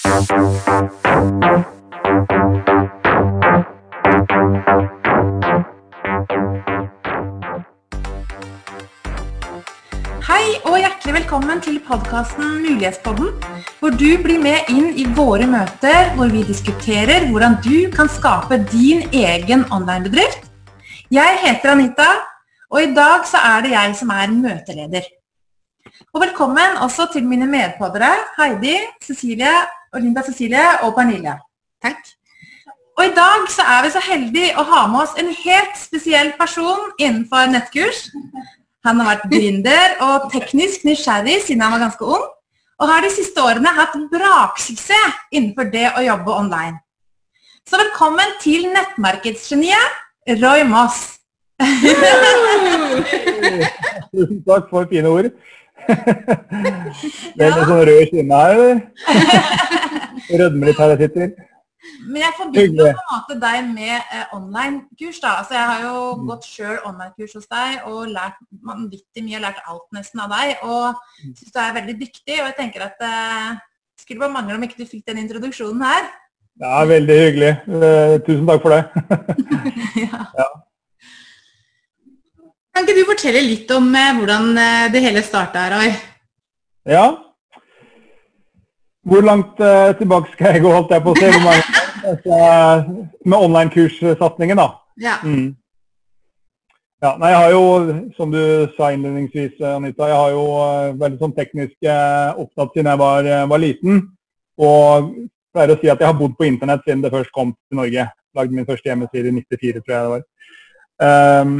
Hei og hjertelig velkommen til podkasten Mulighetspodden, hvor du blir med inn i våre møter hvor vi diskuterer hvordan du kan skape din egen online-bedrift. Jeg heter Anita, og i dag så er det jeg som er møteleder. Og velkommen også til mine medpoddere Heidi, Cecilie, Linda Cecilie og Pernille. Takk. Og i dag så er vi så heldige å ha med oss en helt spesiell person innenfor nettkurs. Han har vært gründer og teknisk nysgjerrig siden han var ganske ung, og har de siste årene hatt braksuksess innenfor det å jobbe online. Så velkommen til nettmarkedsgeniet Roy Moss. Tusen takk for fine ord. Det er litt sånn rød kinne her, eller? Rødmer litt her jeg sitter. Men jeg forbinder på en måte deg med eh, online-kurs. da. Altså, Jeg har jo Mm. gått sjøl online-kurs hos deg og lært vanvittig mye. Lært alt nesten av deg. Og Mm. syns du er veldig dyktig. Og jeg tenker at eh, skulle bare mangle om ikke du fikk den introduksjonen her. Ja, veldig hyggelig. Eh, Tusen takk for det. ja. Kan ikke du fortelle litt om eh, hvordan eh, det hele starta, Roy? Ja. Hvor langt uh, tilbake skal jeg gå, holdt jeg på å si? Altså, med online-kurssatsingen, da. Ja. Mm. Ja, nei, jeg har jo, som du sa innledningsvis, Anita, jeg har jo uh, veldig sånn teknisk uh, opptatt siden jeg var, var, liten. Og pleier å si at jeg har bodd på internett siden det først kom til Norge. Lagde min første hjemmeside i 94, tror jeg det var. Um,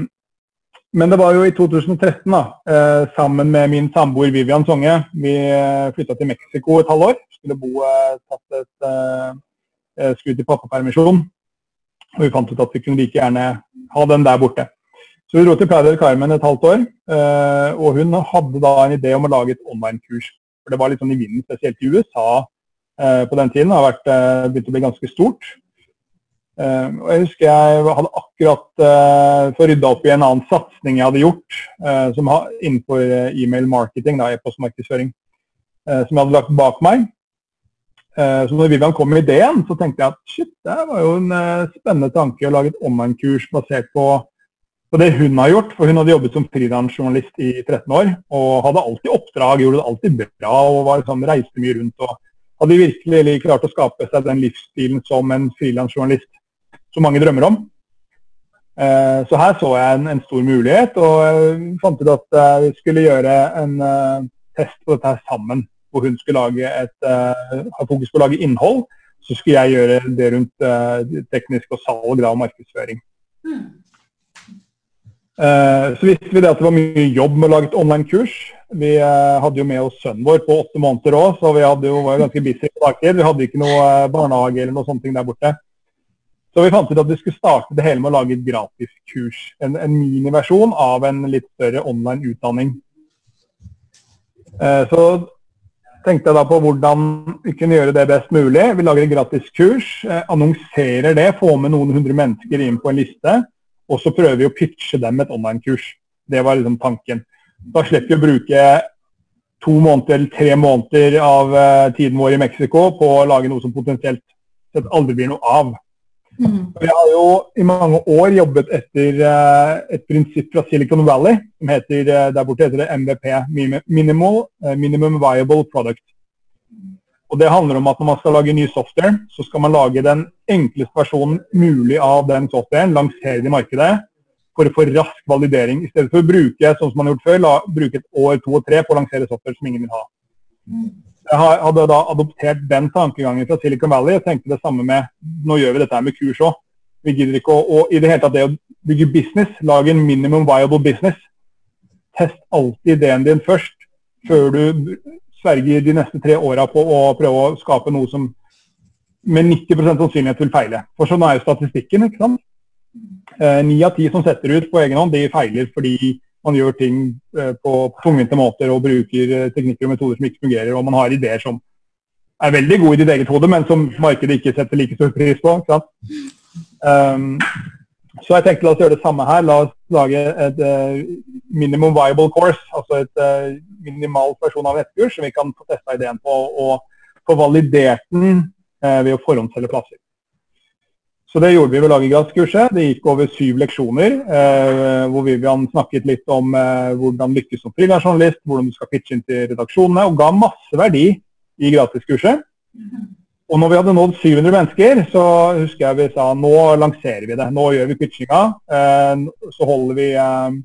men det var jo i 2013, da, uh, sammen med min samboer Vivian Songe. Vi uh, flytta til Mexico et halvår. Skulle bo tatt et skudd i pappapermisjon. Og vi fant ut at vi kunne like gjerne ha den der borte. Så vi dro til Playa del Carmen et halvt år, og hun hadde da en idé om å lage et online-kurs. For Det var litt sånn i vinden, spesielt i USA på den tiden. Det har begynt å bli ganske stort. Og Jeg husker jeg hadde akkurat uh, rydda opp i en annen satsing jeg hadde gjort som ha, innenfor e-mail marketing, e-postmarkedsføring, som jeg hadde lagt bak meg. Så når Vivian kom med ideen, så tenkte jeg at shit, det var jo en spennende tanke å lage et online-kurs basert på på det hun har gjort. For hun hadde jobbet som frilansjournalist i 13 år og hadde alltid oppdrag, gjorde det alltid bra og var liksom, reiste mye rundt. og Hadde virkelig klart å skape seg den livsstilen som en frilansjournalist som mange drømmer om. Eh, så her så jeg en, en stor mulighet, og fant ut at eh, vi skulle gjøre en uh, test på dette her sammen. Hvor hun skulle lage et, ha fokus på å lage innhold, så skulle jeg gjøre det rundt teknisk og salg og markedsføring. Mm. Uh, så visste vi det at det var mye jobb med å lage et online-kurs. Vi hadde jo med oss sønnen vår på åtte måneder òg, så vi jo, var ganske busy på dagtid. Vi hadde ikke noe barnehage eller noe sånt der borte. Så vi fant ut at vi skulle starte det hele med å lage et gratis kurs. En, en miniversjon av en litt større online utdanning. så tenkte jeg da på hvordan vi kunne gjøre det best mulig. Vi lager et gratis kurs, annonserer det, får med noen hundre mennesker inn på en liste. Og så prøver vi å pitche dem et online-kurs. Det var liksom tanken. Da slipper vi å bruke to måneder eller tre måneder av eh, tiden vår i Mexico på å lage noe som potensielt sett aldri blir noe av. Mm. Vi har jo i mange år jobbet etter uh, et prinsipp fra Silicon Valley som heter uh, der borte heter det MVP, Minimal, Minimum Viable Product. Og Det handler om at når man skal lage ny software, så skal man lage den enkleste versjonen mulig av den softwaren, lansere det i markedet for å få rask validering. I stedet for å bruke sånn som man har gjort før, la, bruke et år, to og tre på å lansere software som ingen vil ha. Jeg hadde da adoptert den tankegangen fra Silicon Valley og tenkte det samme med nå gjør vi dette her med kurs òg. Vi gidder ikke å, og i det hele tatt det å bygge business, lage en minimum viable business. Test alltid ideen din først, før du sverger de neste tre åra på å prøve å skape noe som med 90 sannsynlighet vil feile. For sånn er jo statistikken. ikke sant? Ni av ti som setter ut på egen hånd, de feiler fordi man gjør ting eh, på tungvinte måter og bruker eh, teknikker og metoder som ikke fungerer, og man har ideer som er veldig gode i ditt eget hode, men som markedet ikke setter like stor pris på. Um, så jeg tenkte la oss gjøre det samme her. La oss lage et uh, minimum viable course, altså et uh, minimal versjon av nettkurs som vi kan få testa ideen på og få validert den uh, ved å forhåndsselge plasser. Så det gjorde vi ved Lagergradskurset. Det gikk over syv leksjoner, eh, hvor Vivian snakket litt om eh, hvordan lykkes som frilansjournalist, hvordan du skal pitche inn til redaksjonene, og ga masse verdi i gratiskurset. Og når vi hadde nådd 700 mennesker, så husker jeg vi sa nå lanserer vi det. Nå gjør vi pitchinga. Eh, så holder vi, eh,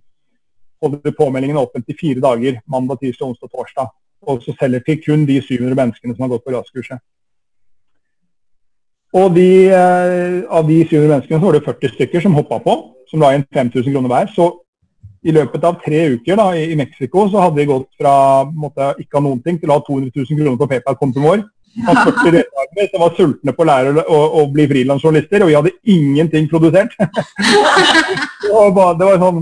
holder vi påmeldingene åpent i fire dager. Mandag, tirsdag, onsdag, torsdag. Og så selger vi kun de 700 menneskene som har gått på gratiskurset. Og de, eh, av de 700 menneskene så var det 40 stykker som hoppa på, som la inn 5000 kroner hver. Så i løpet av tre uker da, i, i Mexico så hadde vi gått fra måtte, ikke ha noen ting til å ha 200 000 kroner på PayPal-kontoen vår. Av 40 deltakere som var sultne på å lære å, å bli frilansjournalister, og vi hadde ingenting produsert. det, var bare, det, var sånn,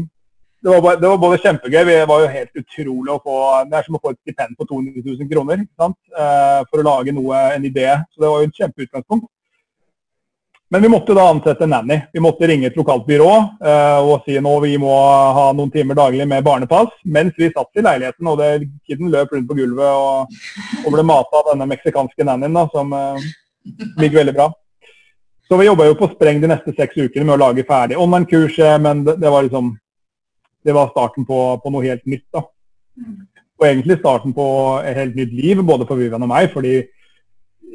det, var bare, det var både kjempegøy, det var jo helt utrolig å få Det er som å få et stipend på 200 000 kroner sant? Eh, for å lage noe, en idé. Så det var jo et kjempeutgangspunkt. Men vi måtte da ansette nanny. Vi måtte ringe et lokalt byrå uh, og si nå vi må ha noen timer daglig med barnepass. Mens vi satt i leiligheten og det, kiden løp rundt på gulvet og, og ble mata av denne meksikanske nannyen da, som uh, ligger veldig bra. Så vi jobba jo på spreng de neste seks ukene med å lage ferdig online-kurset, men det, det, var liksom Det var starten på, på, noe helt nytt. da. Og egentlig starten på et helt nytt liv, både for Vivian og meg. fordi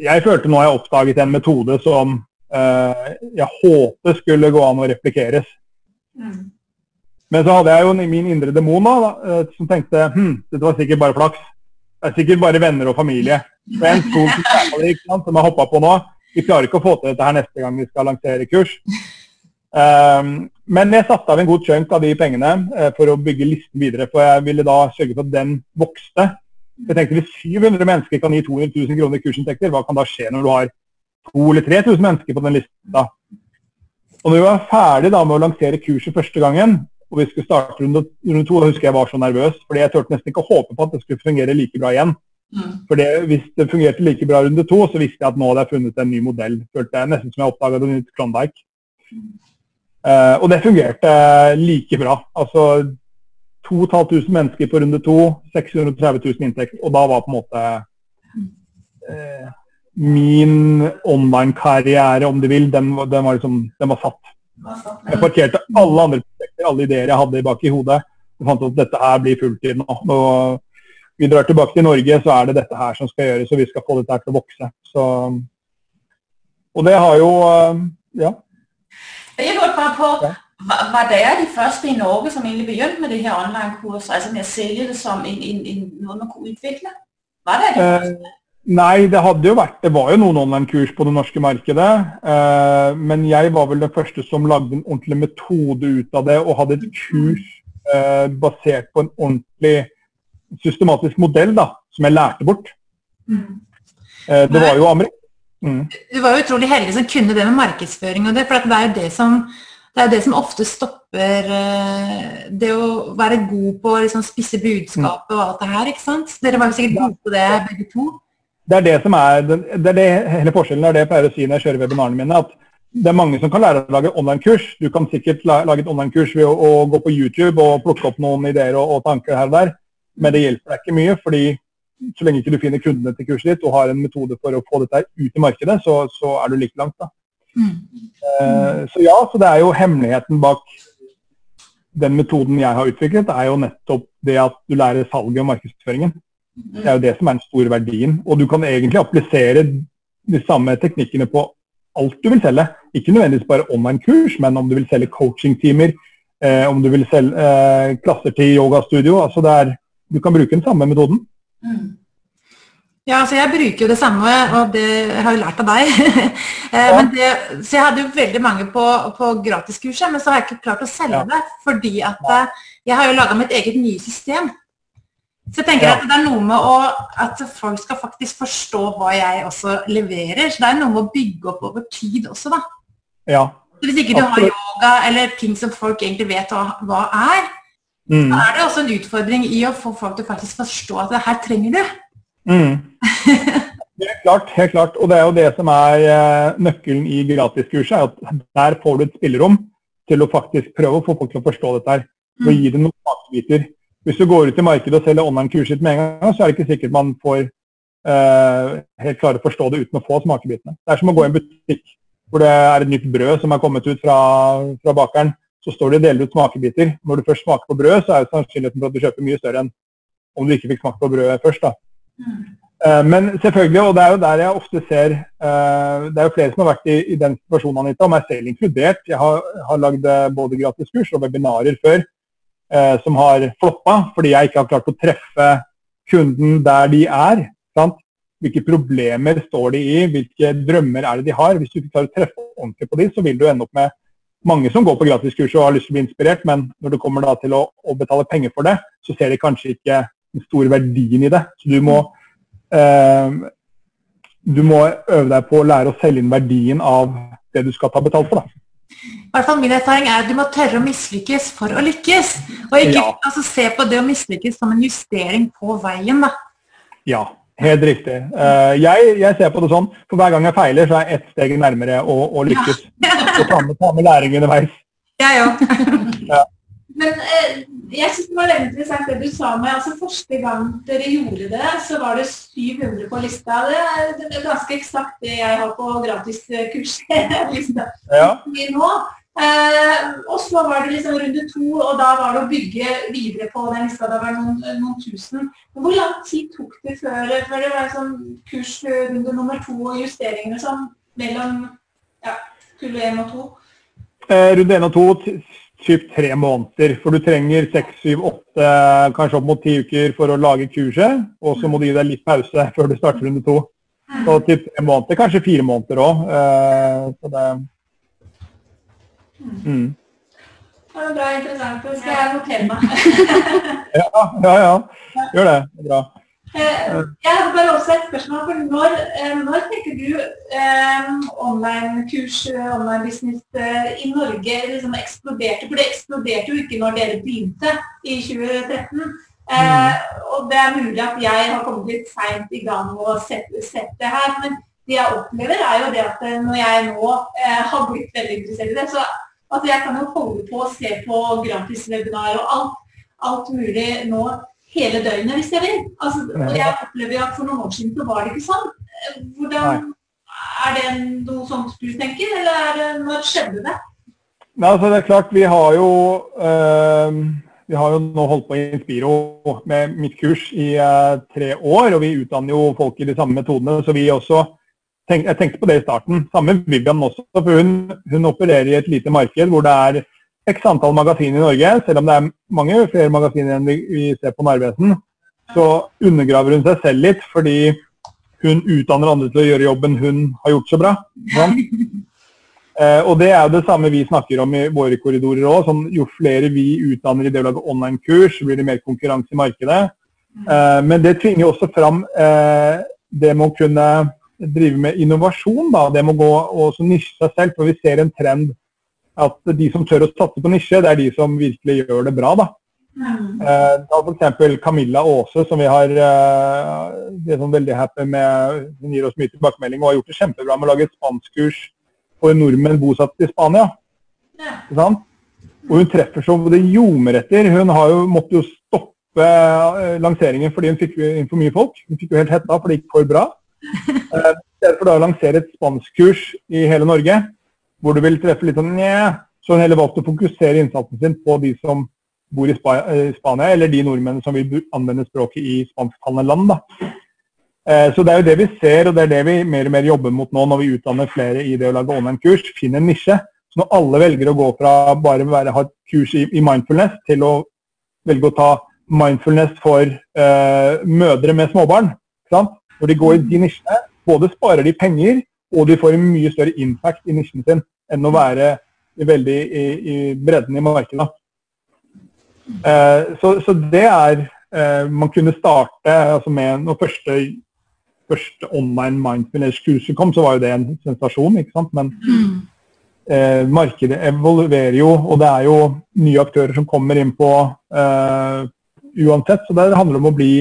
jeg følte nå jeg oppdaget en metode som jeg håper skulle gå an å replikeres. Mm. Men så hadde jeg jo min indre demon da, eh, som tenkte hm, dette var sikkert bare flaks. Det er sikkert bare venner og familie. Og en stor som jeg hoppa på nå. Vi klarer ikke å få til dette her neste gang vi skal lansere kurs. Um, men jeg satte av en god chunk av de pengene uh, for å bygge listen videre. For jeg ville da sørge for at den vokste. Jeg tenkte Hvis 700 mennesker kan gi 200 000 kroner i kursinntekter, hva kan da skje når du har to eller 3000 mennesker på den lista. Og når vi var ferdig da, med å lansere kurset første gangen, og vi skulle starte runde, runde to, da husker jeg var så nervøs, fordi jeg turte nesten ikke å håpe på at det skulle fungere like bra igjen. Mm. For Hvis det fungerte like bra runde to, så visste jeg at nå hadde jeg funnet en ny modell. Følte jeg Nesten som jeg oppdaga det nytt Klondyke. Mm. Uh, og det fungerte like bra. Altså 2500 mennesker på runde to, 630 000 inntekt. Og da var på en måte uh, min online-karriere, om du vil, den, den, var liksom, den var satt. Jeg parkerte alle andre prosjekter, alle ideer jeg hadde bak i hodet, og fant ut at dette her blir fulltid nå. Når vi drar tilbake til Norge, så er det dette her som skal gjøres, og vi skal få dette her til å vokse. Så, og det har jo Ja. Jeg lurer bare på, var dere de første i Norge som egentlig begynte med det her online-kurset, altså med å selge det som en, en, en, noe man kunne utvikle? Var det det eh, første? Nei, det hadde jo vært Det var jo noen online-kurs på det norske markedet. Eh, men jeg var vel den første som lagde en ordentlig metode ut av det, og hadde et kurs eh, basert på en ordentlig systematisk modell da, som jeg lærte bort. Mm. Eh, det var jo Amrik. Mm. Du var jo utrolig heldig som kunne det med markedsføring og det, for det er jo det som det er det som ofte stopper uh, det å være god på liksom, spisse budskapet og alt det her. ikke sant? Dere var jo sikkert gode på det begge to det er det som er, det er det, hele forskjellen er det jeg pleier å si når jeg kjører webinarene mine. at det er mange som kan lære å lage online-kurs. Du kan sikkert lage et online-kurs ved å, å, gå på YouTube og plukke opp noen ideer og, og, tanker her og der, men det hjelper deg ikke mye. fordi så lenge ikke du finner kundene til kurset ditt og har en metode for å få dette ut i markedet, så, så er du like langt. da. Mm. Uh, så ja, så det er jo hemmeligheten bak den metoden jeg har utviklet, er jo nettopp det at du lærer salget og markedsføringen. Det er jo det som er den store verdien. Og du kan egentlig applisere de samme teknikkene på alt du vil selge. Ikke nødvendigvis bare online-kurs, men om du vil selge coaching-timer, eh, om du vil selge eh, klasser til yogastudio. Altså er, du kan bruke den samme metoden. Mm. Ja, altså jeg bruker jo det samme, og det jeg har jeg lært av deg. Eh, det, så jeg hadde jo veldig mange på, på gratiskurset, men så har jeg ikke klart å selge ja. det. Fordi at eh, jeg har jo laga mitt eget nye system. Så jeg tenker ja. at det er noe med å, at folk skal faktisk forstå hva jeg også leverer. Så det er noe med å bygge opp over tid også, da. Ja. Så hvis ikke du har yoga eller ting som folk egentlig vet hva, hva er, mm. så er det også en utfordring i å få folk til faktisk forstå at det her trenger du. Mm. Helt klart, helt klart. Og det er jo det som er uh, nøkkelen i gratiskurset. at Der får du et spillerom til å faktisk prøve å få folk til å forstå dette her. Og mm. gi dem noen faktabiter hvis du går ut i markedet og selger online-kurset ditt med en gang, så er det ikke sikkert man får eh, helt klare å forstå det uten å få smakebitene. Det er som å gå i en butikk hvor det er et nytt brød som er kommet ut fra, fra bakeren. Så står det og deler ut smakebiter. Når du først smaker på brød, så er jo sannsynligheten for at du kjøper mye større enn om du ikke fikk smake på brødet først. da. Uh, men selvfølgelig, og det er jo der jeg ofte ser uh, Det er jo flere som har vært i, i den situasjonen, Anita, og meg selv inkludert. Jeg har, har lagd både gratiskurs og webinarer før uh, som har floppa fordi jeg ikke har klart å treffe kunden der de er. Sant? Hvilke problemer står de i, hvilke drømmer er det de har. Hvis du ikke klarer å treffe ordentlig på de, så vil du ende opp med mange som går på gratiskurs og har lyst til å bli inspirert, men når du kommer til å, å, betale penger for det, så ser de kanskje ikke den store verdien i det. Så du må, eh, du må øve deg på å lære å selge inn verdien av det du skal ta betalt for. da. I hvert fall Min erfaring er at du må tørre å mislykkes for å lykkes. Og ikke ja. altså, se på det å mislykkes som en justering på veien. da. Ja, Helt riktig. Uh, jeg, jeg, ser på det sånn, for hver gang jeg feiler, så er jeg ett steg nærmere å, å lykkes. Ja. og ta med, ta med læring underveis. Jeg òg. Men eh, jeg syns det var veldig interessant det du sa med altså Første gang dere gjorde det, så var det 700 på lista. Det er, det er ganske eksakt det jeg har på gratiskurs-lista. Ja. Nå, Eh, og så var det liksom runde to, og da var det å bygge videre på den lista. Det var noen, noen tusen. Hvor lang tid tok det før, før det var sånn kursrunde nummer to og justeringene sånn mellom ja, kull én og to? Eh, runde én og to typ tre måneder. For du trenger seks, syv, åtte, kanskje opp mot ti uker for å lage kurset. Og så må du gi deg litt pause før du starter runde to. Så typ tre måneder, kanskje fire måneder òg. Eh, Mm. Det er bra interessant. Det skal jeg notere meg. ja, ja, ja. Gjør det. Det er bra. Eh, jeg hadde bare også et spørsmål. for Når, eh, når tenker du eh, online-kurs, online business i Norge liksom eksploderte? For det eksploderte jo ikke når dere begynte i 2013. Eh, og det er mulig at jeg har kommet litt seint i gang og sett, sett det her. Men det jeg opplever, er jo det at når jeg nå har blitt veldig interessert i det, så Altså jeg kan jo holde på å se på gratiswebinar og alt, alt mulig nå hele døgnet hvis jeg vil. Altså, og jeg opplever at for noen år siden så var det ikke sånn. Hvordan, er det noe sånt du tenker, eller er det, når skjedde det? Nei, altså det er klart, vi har jo øh, vi har jo nå holdt på i Inspiro med mitt kurs i uh, tre år, og vi utdanner jo folk i de samme metodene. Så vi også tenk, jeg tenkte på det i starten. Samme Vivian også. for hun, hun, opererer i et lite marked hvor det er x antall magasiner i Norge. Selv om det er mange flere magasiner enn vi, ser på Narvesen, så undergraver hun seg selv litt fordi hun utdanner andre til å gjøre jobben hun har gjort så bra. Sånn? Eh, og det er jo det samme vi snakker om i våre korridorer òg. Sånn, jo flere vi utdanner i det å lage online-kurs, blir det mer konkurranse i markedet. Eh, men det tvinger også fram eh, det med å kunne drive med innovasjon. Da. Det må gå og nisje seg selv. For vi ser en trend at de som tør å satse på nisje, det er de som virkelig gjør det bra. da. Mm. Eh, da F.eks. Camilla Aase, som vi har eh, det er sånn veldig happy med, hun gir oss mye tilbakemelding og har gjort det kjempebra med å lage et spanskkurs for nordmenn bosatt i Spania. Ja. Og hun treffer så det ljomer etter. Hun har jo, måtte jo stoppe eh, lanseringen fordi hun fikk inn for mye folk. Hun fikk jo helt hetta for det gikk for bra. Eh, Istedenfor da å lansere et spanskkurs i hele Norge, hvor du vil treffe litt sånn nje, så har hun heller valgt å fokusere innsatsen sin på de som bor i eh, Spania, eller de nordmennene som vil anvende språket i spansktalende land. da. Eh, så det er jo det vi ser, og det er det vi mer og mer jobber mot nå når vi utdanner flere i det å lage online-kurs. Finn en nisje. Så når alle velger å gå fra bare å ha et kurs i, i, mindfulness til å velge å ta mindfulness for uh, mødre med småbarn, sant? Når de går i de nisjene, både sparer de penger, og de får en mye større impact i nisjen sin enn å være veldig i, i bredden i markedet. Eh, så, så, det er eh, Man kunne starte altså med Når første, første online mindfulness-kurset kom, så var jo det en sensasjon, ikke sant. Men eh, markedet evolverer jo, og det er jo nye aktører som kommer inn på eh, uansett. Så det handler om å bli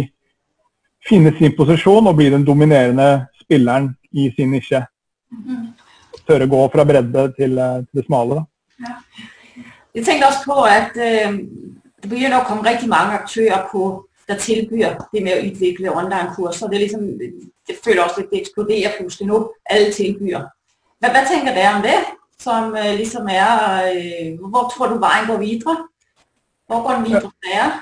finne sin posisjon og bli den dominerende spilleren i sin nisje. Tørre å gå fra bredde til, eh, til det smale. Ja. Jeg tenkte også på at øh, det begynner å komme rigtig mange aktører på, der tilbyr det med å utvikle online-kurser. Det liksom det føler også at det eksploderer plutselig nå. Alle tilbyr. Hva, hva tenker dere om det? Som liksom er uh, Hvor tror du veien går videre? Hvor går den videre for?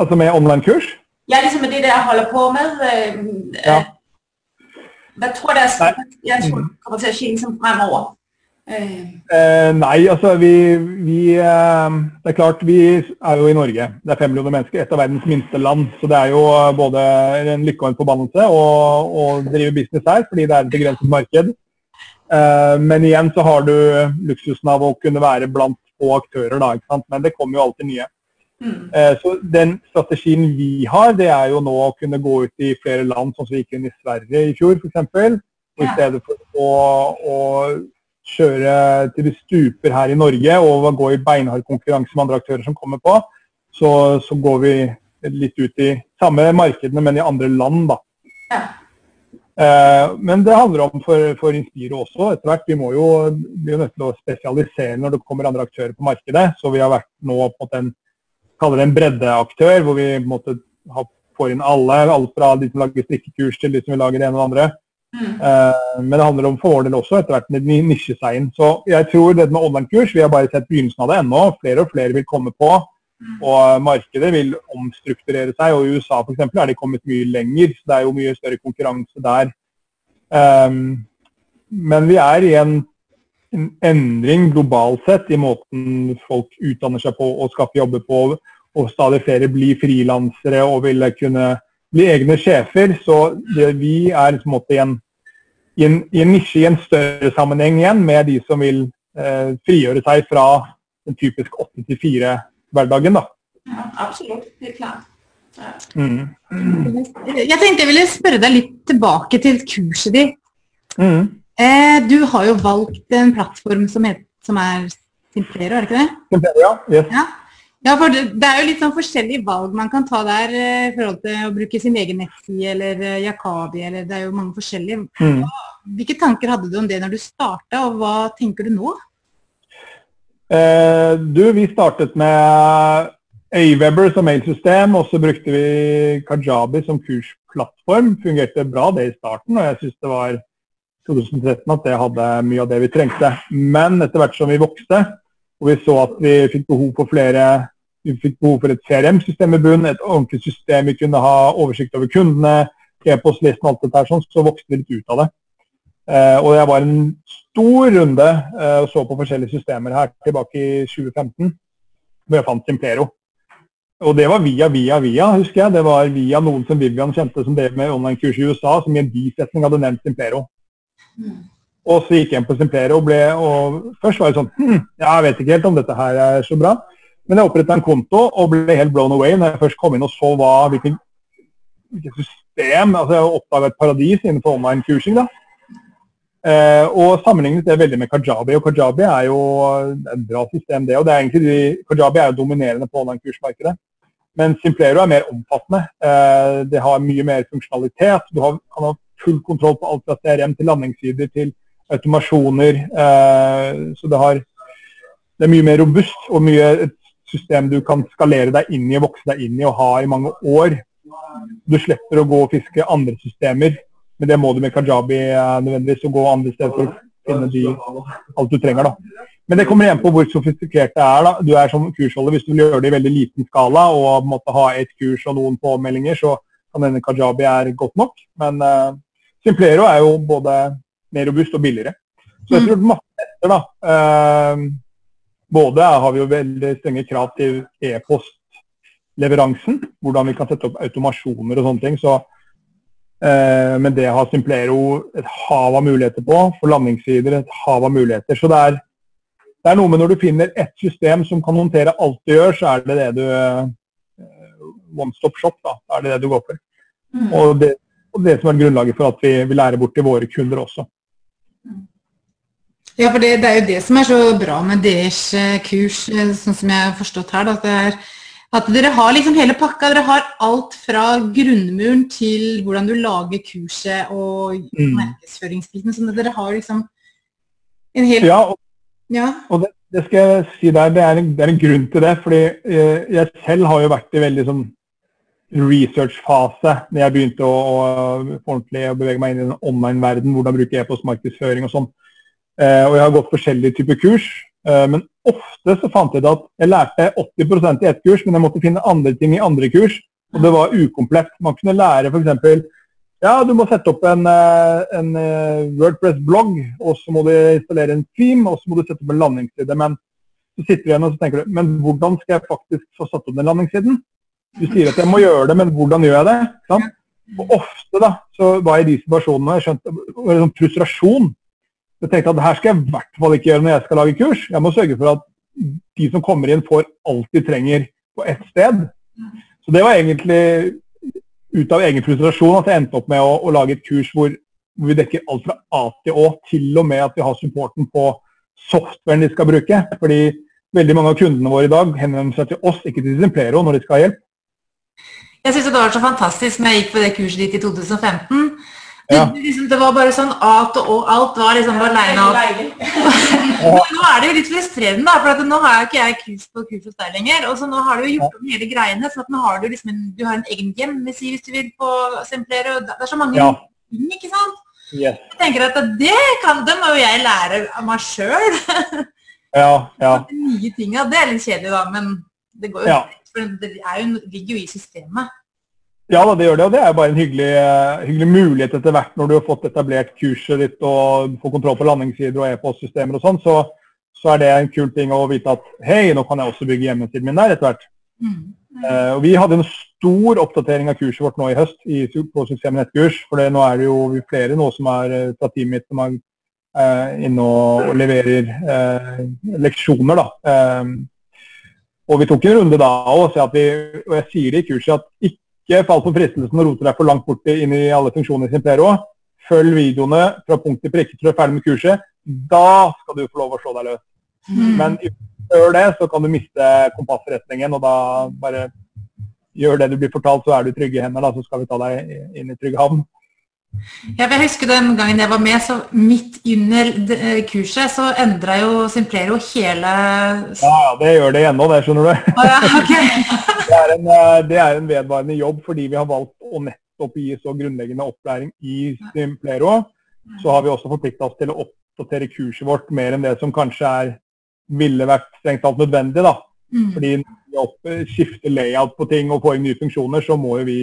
Altså med online-kurs? Ja, liksom med det dere holder på med. Ja. Tror jeg tror det kommer til å skje liksom fremover? Eh, nei, altså vi, vi eh, Det er klart, vi er jo i Norge. Det er fem millioner mennesker, et av verdens minste land. Så det er jo både en lykke og en forbannelse å, drive business her, fordi det er et begrenset marked. Eh, men igjen så har du luksusen av å kunne være blant få aktører, da. Men det kommer jo alltid nye. Mm. Eh, så den strategien vi har, det er jo nå å kunne gå ut i flere land, sånn som vi gikk inn i Sverige i fjor f.eks. Ja. i stedet for å, å kjøre til det stuper her i Norge og gå i beinhard konkurranse med andre aktører som kommer på, så, så, går vi litt ut i samme markedene, men i andre land, da. Ja. Eh, men det handler om for, for Inspiro også etter hvert. Vi må jo bli nødt til å spesialisere når det kommer andre aktører på markedet. Så vi har vært nå på en en, kaller det en breddeaktør, hvor vi måtte ha, får inn alle. Alt fra de som lager strikkekurs til de som vil lage det ene og det andre. Mm. Uh, men det handler om for vår del også etter hvert med nisjeseieren. Så jeg tror det med online-kurs, vi har bare sett begynnelsen av det ennå. Flere og flere vil komme på. Mm. Og markedet vil omstrukturere seg. Og i USA f.eks. er de kommet mye lenger. Så det er jo mye større konkurranse der. Um, men vi er i en, en, endring globalt sett i måten folk utdanner seg på og skaffer jobber på. Og stadig flere blir frilansere og vil kunne bli egne sjefer. Så det, vi er på en måte i en i en, i en nisje i en større sammenheng igjen, med de som vil eh, frigjøre seg fra den typisk 8-4-hverdagen. Ja, absolutt. Helt klart. Ja. Mm. Jeg tenkte jeg ville spørre deg litt tilbake til kurset ditt. Mm. Eh, du har jo valgt en plattform som, heter, som er Simplero, er det ikke det? Simplero, ja. Yes. ja. Ja, for det, er jo litt sånn forskjellige valg man kan ta der eh, i forhold til å bruke sin egen nettside eller Jakabi, eller det er jo mange forskjellige. Mm. Hvilke tanker hadde du om det når du starta, og hva tenker du nå? Eh, du, vi startet med Aweber som mailsystem, og så brukte vi Kajabi som kursplattform. Fungerte bra det i starten, og jeg syns det var 2013 at det hadde mye av det vi trengte. Men etter hvert som vi vokste, og vi så at vi fikk behov for flere vi fikk behov for et CRM-system i bunn, et ordentlig system vi kunne ha oversikt over kundene, e-postlisten og alt dette her, sånn, så vokste vi litt ut av det. Eh, og jeg var en stor runde eh, og så på forskjellige systemer her tilbake i 2015, hvor jeg fant Simplero. Og det var via, via, via, husker jeg. Det var via noen som Vivian kjente som drev med online-kurs i USA, som i en bisetning hadde nevnt Simplero. Mm. Og så gikk jeg inn på Simplero og ble og Først var det sånn hm, Jeg vet ikke helt om dette her er så bra. Men jeg oppretta en konto og ble helt blown away når jeg først kom inn og så hva, hvilket, hvilket system altså Jeg oppdaga et paradis innenfor online-kursing. da. Eh, og sammenlignet det veldig med Kajabi. Og Kajabi er jo et bra system, det. Og det er egentlig, Kajabi er jo dominerende på online-kursmarkedet. Men Simplero er mer omfattende. Eh, det har mye mer funksjonalitet. Du har, kan ha full kontroll på alt fra CRM til landingssider til automasjoner. Eh, så det, har, det er mye mer robust og mye et system du kan skalere deg inn i og vokse deg inn i og ha i mange år. Du slipper å gå og fiske andre systemer, men det må du med Kajabi eh, nødvendigvis. å gå andre steder for å finne de, alt du trenger. da. Men det kommer igjen på hvor sofistikert det er. da. Du er som kursholder, Hvis du vil gjøre det i veldig liten skala og måtte ha et kurs og noen påmeldinger, så kan denne Kajabi er godt nok. Men uh, Simplero er jo både mer robust og billigere. Så jeg tror mm. masse etter, da. Eh, både har vi jo veldig strenge krav til e-postleveransen, hvordan vi kan sette opp automasjoner og sånne ting. Så, eh, men det har Simplero et hav av muligheter på. For landingssider et hav av muligheter. Så det er, det er noe med når du finner ett system som kan håndtere alt du gjør, så er det det du eh, One stop shop, da. Da er det det du går for. Mm. Og, det, og det som er grunnlaget for at vi vil lære bort til våre kunder også. Ja, for det, det, er jo det som er så bra med deres eh, kurs, eh, sånn som jeg har forstått her. At, er, at dere har liksom hele pakka. Dere har alt fra grunnmuren til hvordan du lager kurset og mm. markedsføringsbiten. Så dere har liksom en hel Ja, og, ja. og det, det, skal jeg si der, det er, en, det er en grunn til det. fordi eh, jeg selv har jo vært i veldig sånn research-fase når jeg begynte å, å, ordentlig å bevege meg inn i den online-verden, hvordan bruke e-postmarkedsføring og sånn. Eh, og jeg har gått forskjellige typer kurs. Eh, men ofte så fant jeg ut at jeg lærte 80% i ett kurs, men jeg måtte finne andre ting i andre kurs. Og det var ukomplett. Man kunne lære f.eks. Ja, du må sette opp en, eh, en eh, Wordpress-blogg, og så må du installere en theme, og så må du sette opp en landingsside. Men så sitter du igjen og så tenker du, men hvordan skal jeg faktisk få satt opp den landingssiden? Du sier at jeg må gjøre det, men hvordan gjør jeg det? Sant? Og ofte da, så var jeg i de situasjonene jeg skjønte, det var sånn frustrasjon. Jeg tenkte at her skal jeg i hvert fall ikke gjøre når jeg skal lage kurs. Jeg må sørge for at de som kommer inn, får alt de trenger på ett sted. Så det var egentlig ut av egen frustrasjon at jeg endte opp med å, å lage et kurs hvor, hvor, vi dekker alt fra A til Å, til og med at vi har supporten på softwaren de skal bruke. Fordi veldig mange av kundene våre i dag henvender seg til oss, ikke til Simplero, når de skal ha hjelp. Jeg syns det var så fantastisk når jeg gikk på det kurset ditt i 2015. Ja. Det, liksom, det, var bare sånn A til Å, alt var liksom bare aleine. nå er det jo litt frustrerende, da, for nå har jo ikke jeg kurs på kurs hos deg lenger. Og så nå har du jo gjort om hele greiene, så nå har du liksom en, du har en egen hjemmeside hvis du vil på Semplere. Det er så mange ja. ting, ikke sant? Yes. Jeg tenker at det, kan, det må jo jeg lære av meg sjøl. ja, ja. De nye tinga, det er litt kjedelig, da, men det går jo ja. For det jo, ligger jo i systemet. Ja, da, det gjør det. Og det er jo bare en hyggelig, uh, hyggelig, mulighet etter hvert når du har fått etablert kurset ditt og får kontroll på landingssider og e-postsystemer og sånn. Så, så, er det en kul ting å vite at hei, nå kan jeg også bygge hjemmesiden min der etter hvert. Mm. Uh, vi hadde en stor oppdatering av kurset vårt nå i høst i, på Suksess med nettkurs. For det, nå er det jo flere nå som er uh, fra teamet mitt som er inne og, og leverer leksjoner. da. Og vi tok en runde da og, og jeg sier det i kurset at ikke fall på fristelsen å rote deg for langt bort inn i alle funksjoner i Simpero. Følg videoene fra punkt til prikke til du er ferdig med kurset. Da skal du få lov å slå deg løs. Mm. Men før det så kan du miste kompassretningen, og da bare gjør det du blir fortalt, så er du i trygge hender. Da, så skal vi ta deg inn i trygg havn. Ja, jeg husker den gangen jeg var med, så midt under eh, kurset så endra jo Simplero hele Ja, det gjør det ennå, det, skjønner du. Ah, ja, okay. det, er en, eh, det, er en, vedvarende jobb fordi vi har valgt å nettopp gi så grunnleggende opplæring i Simplero. Så har vi også forplikta oss til å oppdatere kurset vårt mer enn det som kanskje er, ville vært strengt talt nødvendig. da. Mm. Fordi når vi skifter layout på ting og får inn nye funksjoner, så må jo vi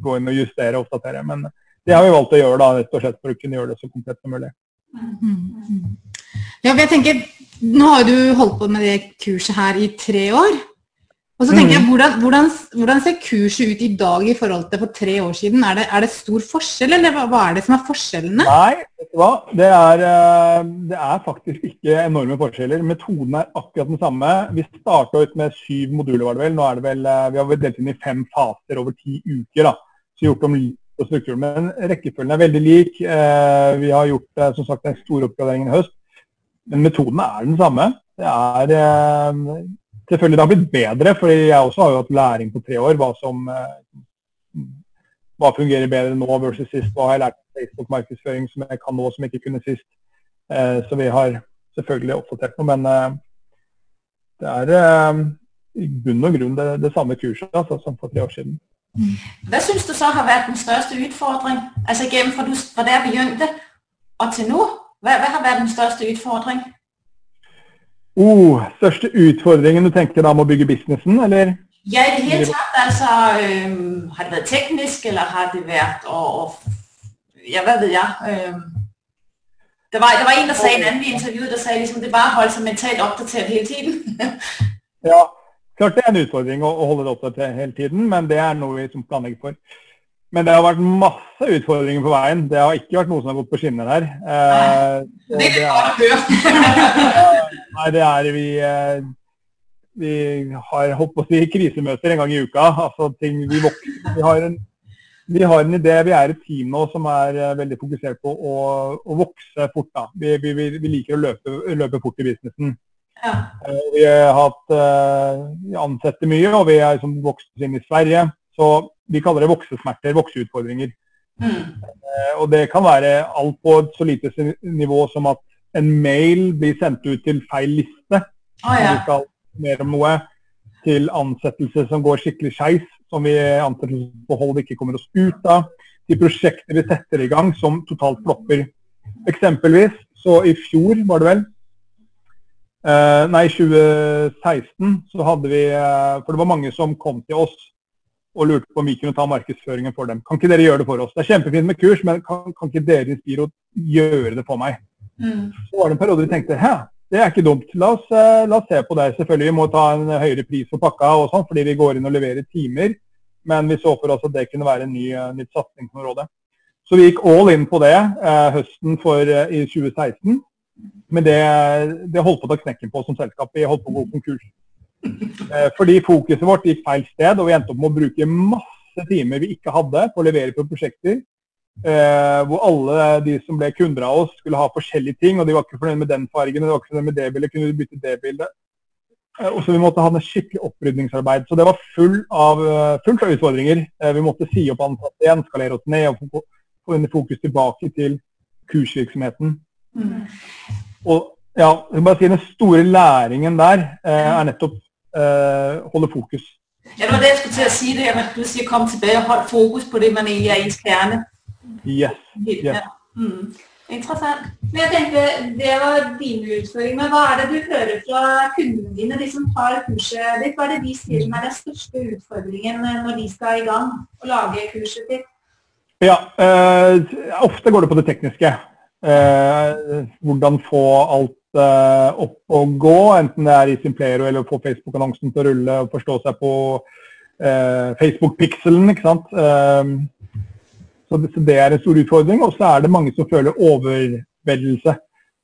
gå inn og justere og oppdatere. Men det har vi valgt å gjøre da, rett og slett for å kunne gjøre det så komplett som mulig. Ja, jeg tenker, Nå har du holdt på med det kurset her i tre år. Og så tenker jeg, mm. hvordan, hvordan, hvordan, ser kurset ut i dag i forhold til for tre år siden? Er det, er det stor forskjell, eller hva, hva, er det som er forskjellene? Nei, vet du hva? Det er, eh, det er faktisk ikke enorme forskjeller. Metoden er akkurat den samme. Vi starta ut med syv moduler, var det vel. Nå er det vel, eh, Vi har delt inn i fem faser over ti uker. da. Så gjort om på strukturen. Men rekkefølgen er veldig lik. Eh, vi har gjort som sagt en stor oppgradering i høst. Men metoden er den samme. Det er eh, Selvfølgelig det har blitt bedre, for jeg også har jo hatt læring på tre år. Hva som eh, hva fungerer bedre nå versus sist. Hva har jeg lært på Facebook-markedsføring som jeg kan nå som jeg ikke kunne sist. Så vi har selvfølgelig oppdatert noe, men det er i bunn og grunn det, det samme kurset altså, som for tre år siden. Hvad synes du så har været den største udfordring? Altså gennem fra, du, fra der begyndte og til nu? Hvad, hvad har været den største udfordring? Uh, største utfordringen du tenker da om å bygge businessen, eller? Ja, i det hele tatt. Altså, øh, har det vært teknisk, eller har det vært å, å Ja, hva vet jeg? Øh, det, var, det var en, der sa i en annen intervju, der sa liksom, det bare holdt seg mentalt oppdatert hele tiden. ja, Klart det er en utfordring å, å holde det oppdatert hele tiden, men det er noe vi som planlegger for. Men det har vært masse utfordringer på veien. Det har ikke vært noe som har gått på skinner her. Eh, det er det er, Nei, det er vi eh, Vi har holdt på å si krisemøter en gang i uka. Altså ting vi vokser. Vi har en, vi har en idé. Vi er et team nå som er uh, veldig fokusert på å, å vokse fort. da. Vi, vi, vi, liker å løpe, løpe fort i businessen. Ja. Eh, vi har hatt eh, mye, og vi er liksom vokst inn i Sverige. Så vi kaller det voksesmerter, vokseutfordringer. Mm. Eh, og det kan være alt på et så lite nivå som at en mail blir sendt ut til feil liste. Oh, ja. Vi skal mer om noe til ansettelse som går skikkelig skeis. som vi ansettelsesforhold ikke kommer oss ut av, de prosjekter vi setter i gang som totalt flopper. Eksempelvis så i fjor, var det vel, eh, nei 2016, så hadde vi uh, For det var mange som kom til oss og lurte på om vi kunne ta markedsføringen for dem. Kan ikke dere gjøre det for oss? Det er kjempefint med kurs, men kan, kan ikke dere i Spiro gjøre det for meg? Mm. Så var det en periode vi tenkte hæ, det er ikke dumt. La oss, uh, la oss, se på det. Selvfølgelig vi må ta en høyere pris for pakka og sånn, fordi vi går inn og leverer timer. Men vi så for oss at det kunne være en ny, uh, nytt satsingsområde. Så vi gikk all in på det uh, høsten for, uh, i 2016. Men det, det holdt på å ta knekken på som selskap. Vi holdt på å gå konkurs. fordi fokuset vårt gikk feil sted, og vi endte opp med å bruke masse timer vi ikke hadde på å levere på prosjekter Eh, hvor alle de som ble kunder av oss, skulle ha forskjellige ting. og De var ikke fornøyd med den fargen, og de var ikke fornøyd med det bildet. Kunne du bytte det bildet? Eh, og så Vi måtte ha en skikkelig opprydningsarbeid. Så det var full av, eh, fullt av utfordringer. Eh, vi måtte si opp ansatte igjen, skalere oss ned og få, få fokus tilbake til kursvirksomheten. Mm. Og ja, jeg bare si Den store læringen der eh, er nettopp eh, holde fokus. Ja, det var det jeg skulle til å si. det, at Du sier 'kom tilbake og hold fokus på det man egentlig er ens kjerne. Yes. yes. Mm. Interessant. Men jeg tenkte, Det var dine utfordringer. Men hva er det du hører fra kundene dine, de som tar kurset ditt? Hva er det de sier som er den største utfordringen når de skal i gang og lage kurset ditt? Ja, eh, Ofte går det på det tekniske. Eh, hvordan få alt eh, opp og gå, enten det er i Simplero eller få Facebook-annonsen til å rulle og forstå seg på eh, Facebook-pikselen. ikke sant? Så det er en stor utfordring. Og så er det mange som føler overveldelse.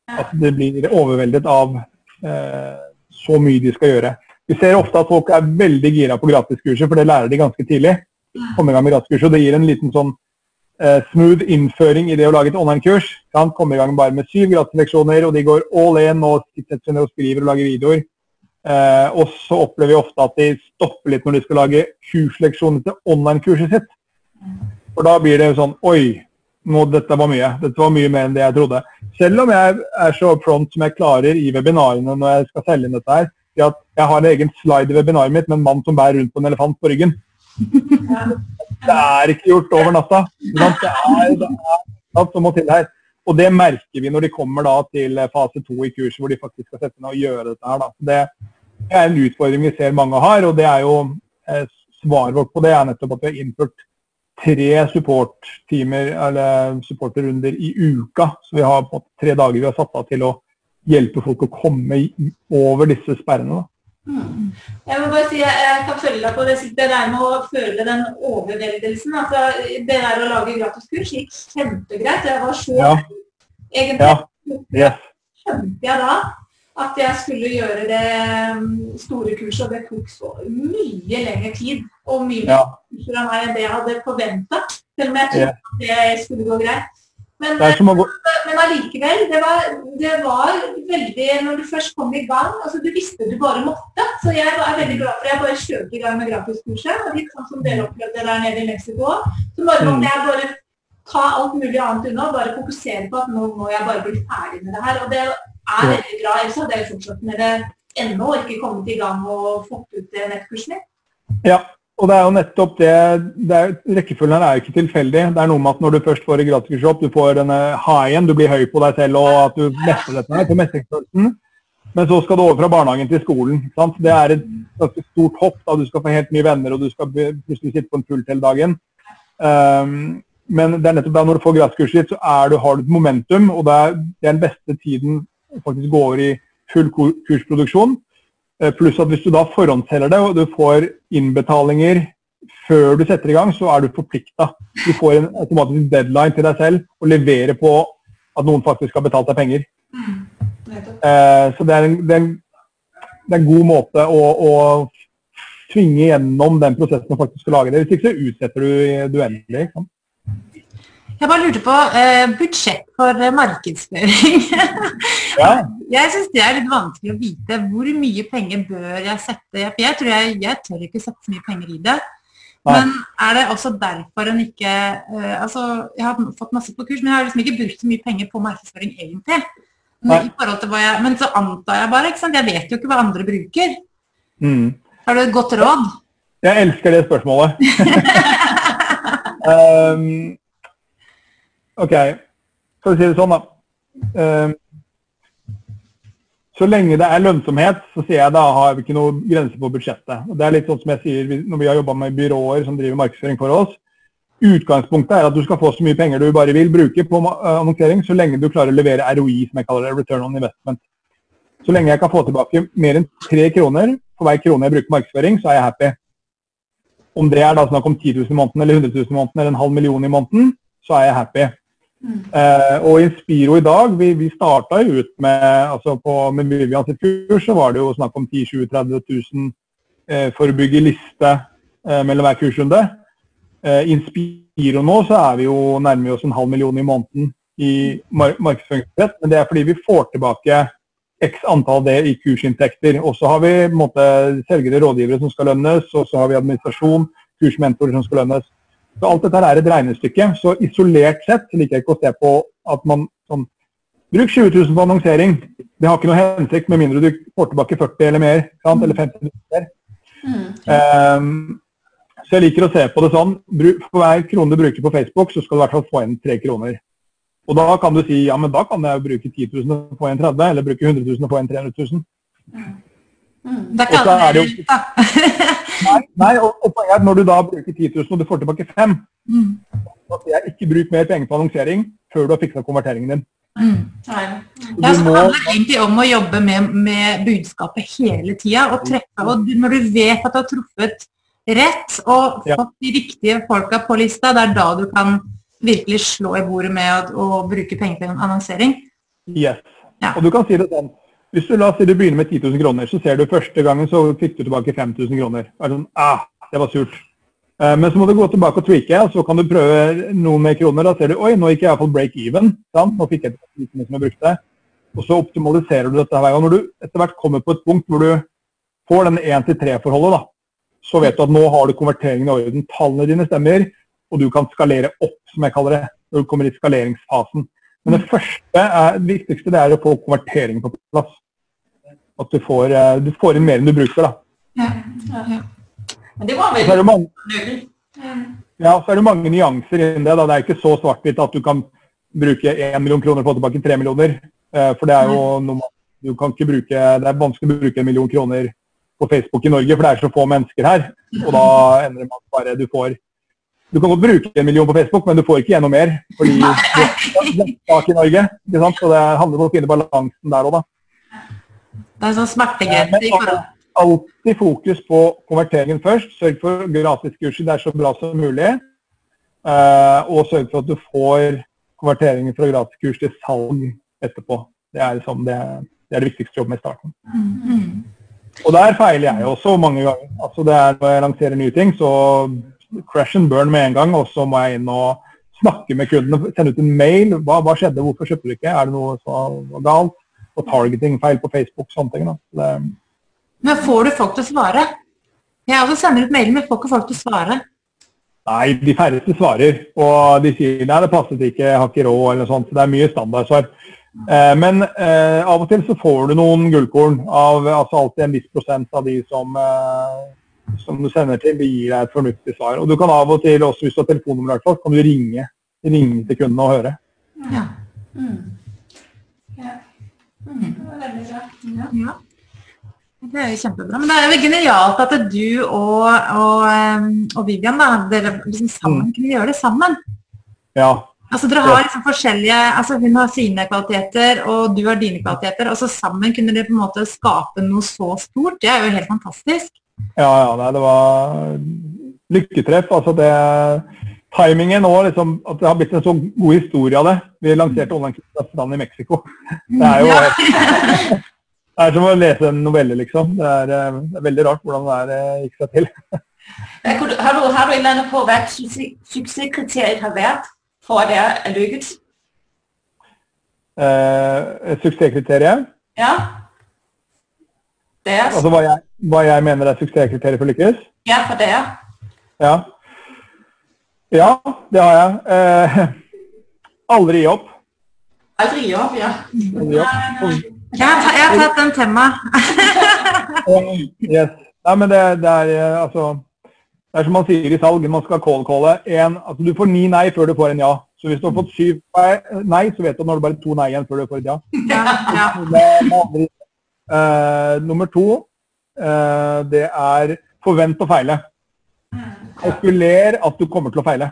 At de blir overveldet av eh, så mye de skal gjøre. Vi ser ofte at folk er veldig gira på gratiskurset, for det lærer de ganske tidlig. Komme i gang med gratiskurset, og Det gir en liten sånn smooth innføring i det å lage et online-kurs. kommer i gang bare med syv gratisleksjoner, og de går all in og sitter og skriver og lager videoer. Eh, og så opplever vi ofte at de stopper litt når de skal lage kursleksjoner til online-kurset sitt. For da blir det sånn Oi, nå, dette var mye. Dette var mye mer enn det jeg trodde. Selv om jeg er så front som jeg klarer i webinarene når jeg skal selge inn dette her, at jeg har en egen slide i webinaret mitt med en mann som bærer rundt på en elefant på ryggen. Det er ikke gjort over natta. Det er, det er alt som må til her. Og det merker vi når de kommer da til fase to i kurset, hvor de faktisk skal sette ned og gjøre dette her. Da. Det er en utfordring vi ser mange har, og det er jo eh, svaret vårt på det er nettopp at vi har innført tre supporttimer eller supporterrunder i uka. Så vi har på tre dager vi har satt av til å hjelpe folk å komme over disse sperrene. Mm. Jeg må bare si, jeg kan følge deg på det, det der med å føle den overveldelsen. Altså, det der å lage gratiskurs gikk kjempegreit. Jeg var så ja. Egentlig ja. Yes. skjønte jeg da at jeg skulle gjøre det mm, store kurset, og det tok så mye lengre tid. Og mye mer ja. av meg enn det jeg hadde forventa. Selv om jeg trodde yeah. at det skulle gå greit. Men, men allikevel, det var, det var, veldig Når du først kom i gang altså Du visste du bare måtte. Så jeg er veldig glad for at jeg bare kjørte i gang med gratiskurset. Og litt sånn som dere opplevde der nede i Mexico. Så bare måtte mm. jeg bare ta alt mulig annet unna og bare fokusere på at nå må jeg bare bli ferdig med det her. Og det er veldig bra. Ellers hadde jeg fortsatt med det ennå og ikke kommet i gang og fått ut det nettkurset mitt. Ja, og det er jo nettopp det, det er, Rekkefølgen her er jo ikke tilfeldig. Det er noe med at når du først får gratiskurs opp, du får denne high-en, du blir høy på deg selv og at du mestrer dette her, på mestringsfølelsen. Men så skal du over fra barnehagen til skolen. Sant? Det er et ganske stort hopp. da Du skal få helt nye venner, og du skal plutselig sitte på en pult hele dagen. Um, men det er nettopp da når du får gratiskurset så er du, har du et momentum, og det er, det er den beste tiden faktisk gå over i full kursproduksjon. Eh, pluss at hvis du da forhåndsselger det, og du får innbetalinger før du setter i gang, så er du forplikta. Du får en automatisk deadline til deg selv og levere på at noen faktisk har betalt deg penger. Mm. Eh, så det er, en, det, er en, det er, en, god måte å, å tvinge gjennom den prosessen å faktisk lage det. Hvis ikke så utsetter du det uendelig. Jeg bare lurte på eh, budsjett for eh, markedsføring. ja. Jeg syns det er litt vanskelig å vite hvor mye penger bør jeg sette jeg tror jeg, jeg tør ikke sette så mye penger i det. Men er det også derfor en ikke eh, altså, Jeg har fått masse på kurs, men jeg har liksom ikke brukt så mye penger på markedsføring egentlig. Men, jeg, men så antar jeg bare. ikke sant? Jeg vet jo ikke hva andre bruker. Mm. Har du et godt råd? Jeg elsker det spørsmålet. um, OK, skal å si det sånn, da. Um, så lenge det er lønnsomhet, så sier jeg da har vi ikke noe grense på budsjettet. Og det er litt sånn som jeg sier når vi har jobba med byråer som driver markedsføring for oss. Utgangspunktet er at du skal få så mye penger du bare vil bruke på eh, annonsering, så lenge du klarer å levere ROI, som jeg kaller det, return on investment. Så lenge jeg kan få tilbake mer enn tre kroner for hver krone jeg bruker på markedsføring, så er jeg happy. Om det er da snakk om 10 000 i måneden, eller 100 000 i måneden, eller en halv million i måneden, så er jeg happy. Mm. Uh, og Inspiro i dag, vi, vi starta ut med altså på, med Vivian sitt kurs, så var det jo snakk om 10 20 30 000 eh, for å bygge liste eh, mellom hver kursrunde. Uh, Inspiro nå så er vi jo nærmer oss en halv million i måneden i mar markedsføringsbudsjett, men det er fordi vi får tilbake x antall det i kursinntekter. Og så har vi måte, selgere, rådgivere som skal lønnes, og så har vi administrasjon, kursmentorer som skal lønnes. Så alt dette er et regnestykke. Så isolert sett liker jeg ikke å se på at man sånn Bruk 20 000 på annonsering. Det har ikke noe hensikt med mindre du får tilbake 40 eller mer. Sant? Eller 50 000 mer. Mm. Um, så jeg liker å se på det sånn. For hver krone du bruker på Facebook, så skal du i hvert fall få igjen tre kroner. Og da kan du si ja, men da kan jeg bruke 10 000 og få igjen 30 eller bruke 100 000 og få igjen 300 000. Mm. Det er ikke alle det, da. nei, nei, og, og poenget er at når du da bruker 10 000 og du får tilbake 5 mm. så sier jeg ikke bruk mer penger på annonsering før du har fiksa konverteringen din. Mm. Ja, så handler det egentlig om å jobbe med, med budskapet hele tida. Og treffe, og når du vet at du har truffet rett og fått ja. de riktige folka på lista, det er da du kan virkelig slå i bordet med å, å bruke penger til annonsering. Yes. Ja. Og du kan si det sånn. Hvis du la oss si du begynner med 10 000 kroner, så ser du første gangen så fikk du tilbake 5000 kroner. Det Er sånn, ah, det var surt. Uh, men så må du gå tilbake og tweake, og så kan du prøve noen mer kroner. Da ser du oi, nå gikk jeg iallfall break even. Sant? Nå fikk jeg tilbake som jeg brukte. Og så optimaliserer du dette hver gang. Når du etter hvert kommer på et punkt hvor du får den 1-3-forholdet, da, så vet du at nå har du konverteringen i orden. Tallene dine stemmer, og du kan skalere opp, som jeg kaller det, når du kommer i skaleringsfasen. Men det første er, det viktigste det er å få konvertering på plass. At du får, eh, du får inn mer enn du bruker. da. Ja, ja. ja. Men det var veldig mange, Ja, så er det mange nyanser innen det. da. Det er ikke så svart-hvitt at du kan bruke 1 million kroner og få tilbake 3 millioner. Eh, for det er jo noe du kan ikke bruke, det er vanskelig å bruke en million kroner på Facebook i Norge, for det er så få mennesker her. Og da ender man bare du får du kan godt bruke en million på Facebook, men du får ikke gjennom mer. Fordi du bak i Norge. ikke sant? Så det handler om å finne balansen der òg, da. Det er sånn smertegrense i forhold Alltid fokus på konverteringen først. Sørg for gratiskurset det er så bra som mulig. Uh, og sørg for at du får konverteringen fra gratiskurs til salg etterpå. Det er, liksom det, det, er det viktigste jobben i starten. Mm. Og der feiler jeg også mange ganger. Altså det er Når jeg lanserer nye ting, så crash and burn med en gang, og så må jeg inn og snakke med kunden. Sende ut en mail. Hva, hva skjedde, hvorfor kjøpte du ikke? Er det noe som var galt? Og targeting-feil på Facebook, sånne ting. Det... Men får du folk til å svare? Jeg også sender ut mailer, men får ikke folk til å svare. Nei, de færreste svarer. Og de sier nei, det passet ikke, jeg har ikke råd, eller noe sånt. Så det er mye standardsvar. Eh, men eh, av og til så får du noen gullkorn av altså alltid en viss prosent av de som eh, som du sender til, de gir deg et fornuftig svar. Og du kan av og til, også hvis du har telefonnummer, kan du ringe, ringe til kundene og høre. Ja. Mm. Mm. Det var veldig bra. Ja. ja. Det er jo kjempebra. Men det er jo genialt at du og, og, og Vivian da, dere liksom sammen mm. kunne gjøre det sammen. Ja. Altså Dere har liksom forskjellige altså Hun har sine kvaliteter, og du har dine kvaliteter. og så Sammen kunne dere på en måte skape noe så stort. Det er jo helt fantastisk. Ja, ja. Nei, det var lykketreff. Altså det Timingen og liksom, at det har blitt en så god historie av det. Vi lanserte online i Mexico. Det er jo det er som å lese en novelle, liksom. Det er, eh, det er veldig rart hvordan det er, eh, gikk seg til. Har du, har du en eller annen på hva suksesskriteriet har vært for at det er lykkes? Eh, suksesskriteriet? Ja. Det er... Altså hva jeg, hva jeg mener er suksesskriteriet for å lykkes? Ja, for det. Ja. Ja, det har jeg. Eh, aldri gi opp. Aldri gi opp, ja. Aldri opp. Jeg har tatt den meg. yes. Nei, men det, det, er eh, altså Det er som man sier i salg, man skal call-calle. Altså, du får ni nei før du får en ja. Så hvis du har fått syv nei, så vet du at nå er det bare to nei igjen før du får et ja. Ja, ja. Uh, nummer to, uh, det er forvent å feile. Kalkuler at du kommer til å feile.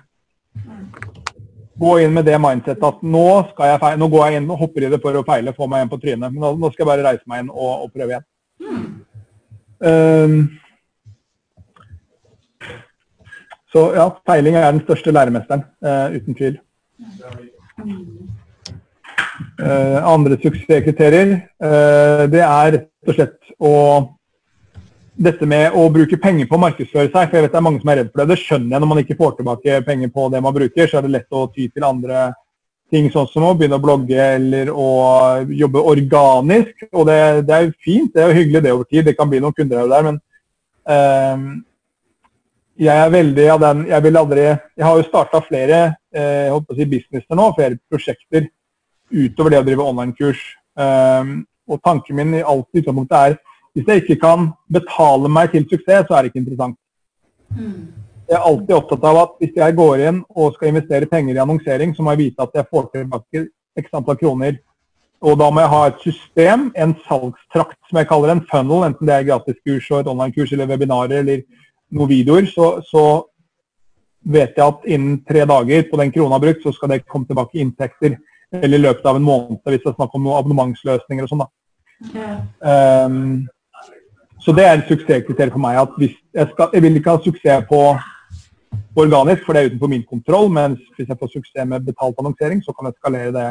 Gå inn med det mindsettet at nå, skal jeg nå går jeg inn og hopper i det for å feile, få meg igjen på trynet. Men nå, nå skal jeg bare reise meg inn og, og prøve igjen. Um, så ja, feiling er den største læremesteren, uh, uten tvil. Uh, andre suksesskriterier, uh, det er rett og slett å dette med å bruke penger på å markedsføre seg. for jeg vet det er mange som er redd for det. Det skjønner jeg når man ikke får tilbake penger på det man bruker. Så er det lett å ty til andre ting, sånn som å begynne å blogge eller å jobbe organisk. Og det, det er fint, det er jo hyggelig det over tid. Det kan bli noen kunder der, men uh, jeg er veldig av den Jeg vil aldri Jeg har jo starta flere eh, på å si businesser nå, flere prosjekter utover det å drive online-kurs. Um, og tanken min i alt utgangspunktet er hvis jeg ikke kan betale meg til suksess, så er det ikke interessant. Mm. Jeg er alltid opptatt av at hvis jeg går inn og skal investere penger i annonsering, så må jeg vite at jeg får tilbake x antall kroner. Og da må jeg ha et system, en salgstrakt som jeg kaller en funnel, enten det er gratiskurs og et online-kurs eller webinarer eller noen videoer, så, så, vet jeg at innen tre dager på den krona brukt, så skal det komme tilbake inntekter. Eller i løpet av en måned, hvis det er snakk om noen abonnementsløsninger og sånn. da. Okay. Um, så det er et suksesskriterium for meg. at hvis jeg, skal, jeg vil ikke ha suksess på organisk, for det er utenfor min kontroll. Men hvis jeg får suksess med betalt annonsering, så kan jeg skalere det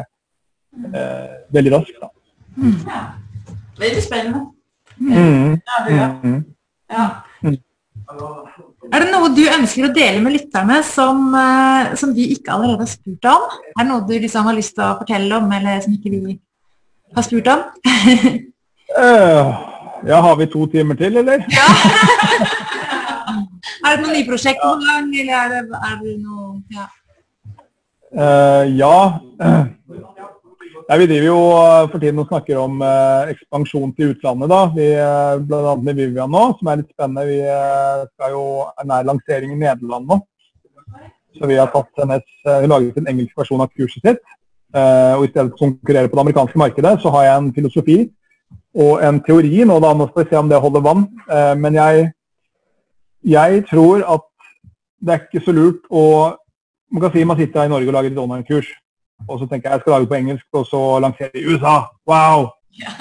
eh, veldig raskt. Da. Mm. Veldig spennende. Mm. Ja, mm. ja. Mm. Er det noe du ønsker å dele med lytterne som, uh, som vi ikke allerede har spurt om? Er det noe du liksom har lyst til å fortelle om, eller som ikke vi har spurt om? uh, ja, har vi to timer til, eller? Ja. er det noen nye prosjekter på gang, eller er det, er det noe Ja. Uh, ja. ja. vi driver jo eh, for tiden og snakker om uh, ekspansjon til utlandet. da. Vi, Bl.a. med Vivian nå, som er litt spennende. Vi skal jo nær lansering i Nederland nå. Så vi har tatt eh, laget en engelsk versjon av kurset sitt. Og I stedet for å konkurrere på det amerikanske markedet, så har jeg en filosofi og en teori nå. da, Nå skal vi se om det holder vann. Eh, men jeg, jeg tror at det er ikke så lurt å Man kan si man sitter her i Norge og lager et online-kurs og så tenker jeg jeg skal lage på engelsk, og så lansere i USA. Wow!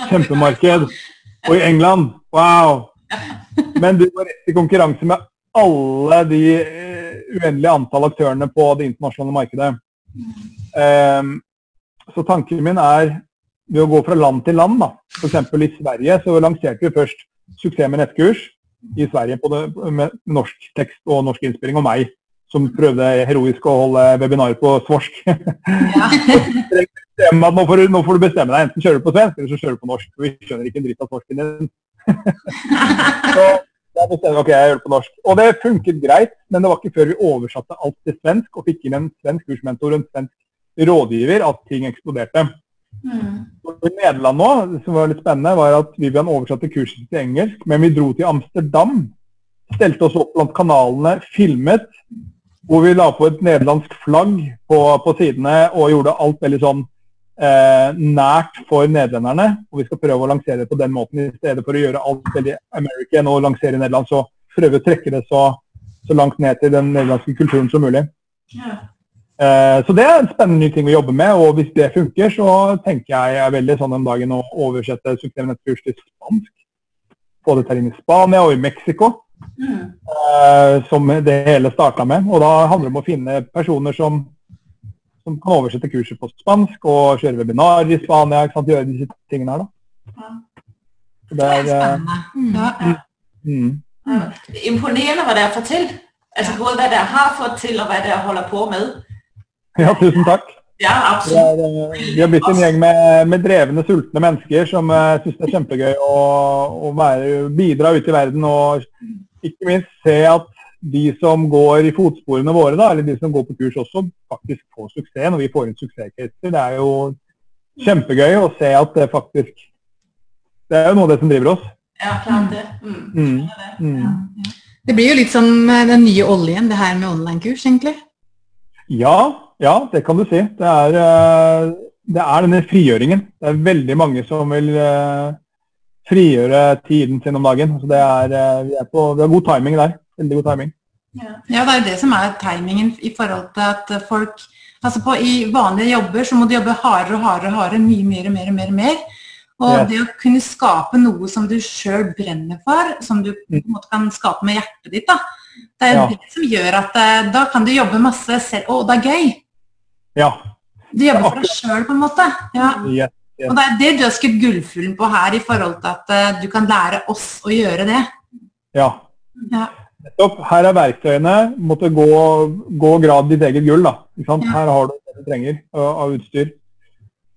Kjempemarked. Og i England. Wow! Men du går rett i konkurranse med alle de uh, uendelige antall aktørene på det internasjonale markedet. Um, så tanken min er ved å gå fra land til land. F.eks. i Sverige så lanserte vi først suksess med nettkurs i Sverige på det, med norsk tekst og norsk innspilling, og meg som prøvde heroisk å holde webinar på svorsk. Ja. nå, får du, nå, får du, bestemme deg. Enten kjører du på svensk, eller så kjører du på norsk. Vi skjønner ikke en dritt av svorsken din. så jeg bestemte ok, jeg gjør det på norsk. Og det funket greit, men det var ikke før vi oversatte alt til svensk og fikk inn en svensk kursmentor og en svensk rådgiver at ting eksploderte. Mm. I Nederland nå, som var litt spennende, var at Vivian oversatte kurset til engelsk, men vi dro til Amsterdam. Stelte oss opp blant kanalene, filmet, hvor vi la på et nederlandsk flagg på, på sidene og gjorde alt veldig sånn eh, nært for nederlenderne. Og vi skal prøve å lansere det på den måten i stedet for å gjøre alt veldig American og lansere i Nederland. Så prøve å trekke det så, så langt ned til den nederlandske kulturen som mulig. Ja. Eh, så det er en spennende ny ting vi jobber med, og hvis det funker, så tenker jeg jeg er veldig sånn om dagen å oversette suksessnettskurs til spansk. Få det til inn i Spania og i Mexico. mm. som det hele starta med. Og da handler det om å finne personer som, som kan oversette kurset på spansk og kjøre webinarer i Spania. Ikke sant? Gjøre disse tingene her, da. Så Det er, det er spennende. Mm. Ja, ja. Mm. Imponerende hva dere får til. Altså både hva dere har fått til, og hva dere holder på med. Ja, tusen takk. Ja, absolutt. Vi, er, har blitt en gjeng med, med drevne, sultne mennesker som uh, syns det er kjempegøy å, å være, bidra ut i verden og ikke minst se at de som går i fotsporene våre, da, eller de som går på kurs også, faktisk får suksess når vi får inn suksesscaser. Det er jo kjempegøy å se at det faktisk Det er jo noe av det som driver oss. Ja, klart det. Mm. Mm. mm. Det blir jo litt som eh, den nye oljen, det her med online-kurs, egentlig. Ja, ja, det kan du si. Det er, eh, det er denne frigjøringen. Det er veldig mange som vil eh, frigjøre tiden sin om dagen. Så det er, vi, er på, vi har god timing der. Veldig god timing. Ja. ja, det er det som er timingen i forhold til at folk Altså på, I vanlige jobber så må du jobbe hardere og hardere, og hardere mye mer og mer og mer. Og mer. Og yes. det å kunne skape noe som du sjøl brenner for, som du på en måte kan skape med hjertet ditt, da. det er ja. det som gjør at eh, da kan du jobbe masse selv. Å, det er gøy! Ja. Du jobber for deg sjøl, på en måte. Ja. Yes, yes. Og det er det du har skutt gullfuglen på her, i forhold til at uh, du kan lære oss å gjøre det. Ja. ja. Her er verktøyene. Måtte gå, gå grad ditt eget gull. da. Her har du det du trenger av utstyr.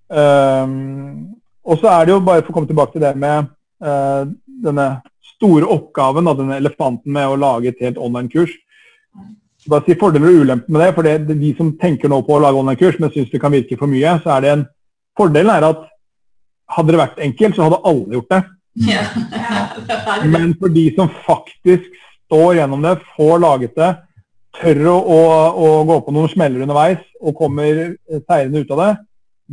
Um, og så er det jo bare for å komme tilbake til det med uh, denne store oppgaven, da, denne elefanten med å lage et helt online-kurs. Bare si fordeler og ulemper med det. for det, det, De som tenker nå på å lage online-kurs, men syns det kan virke for mye, så er det en Fordelen er at hadde det vært enkelt, så hadde alle gjort det. Ja. Men for de som faktisk står gjennom det, får laget det, tør å, å, å gå på noen smeller underveis og kommer seirende ut av det,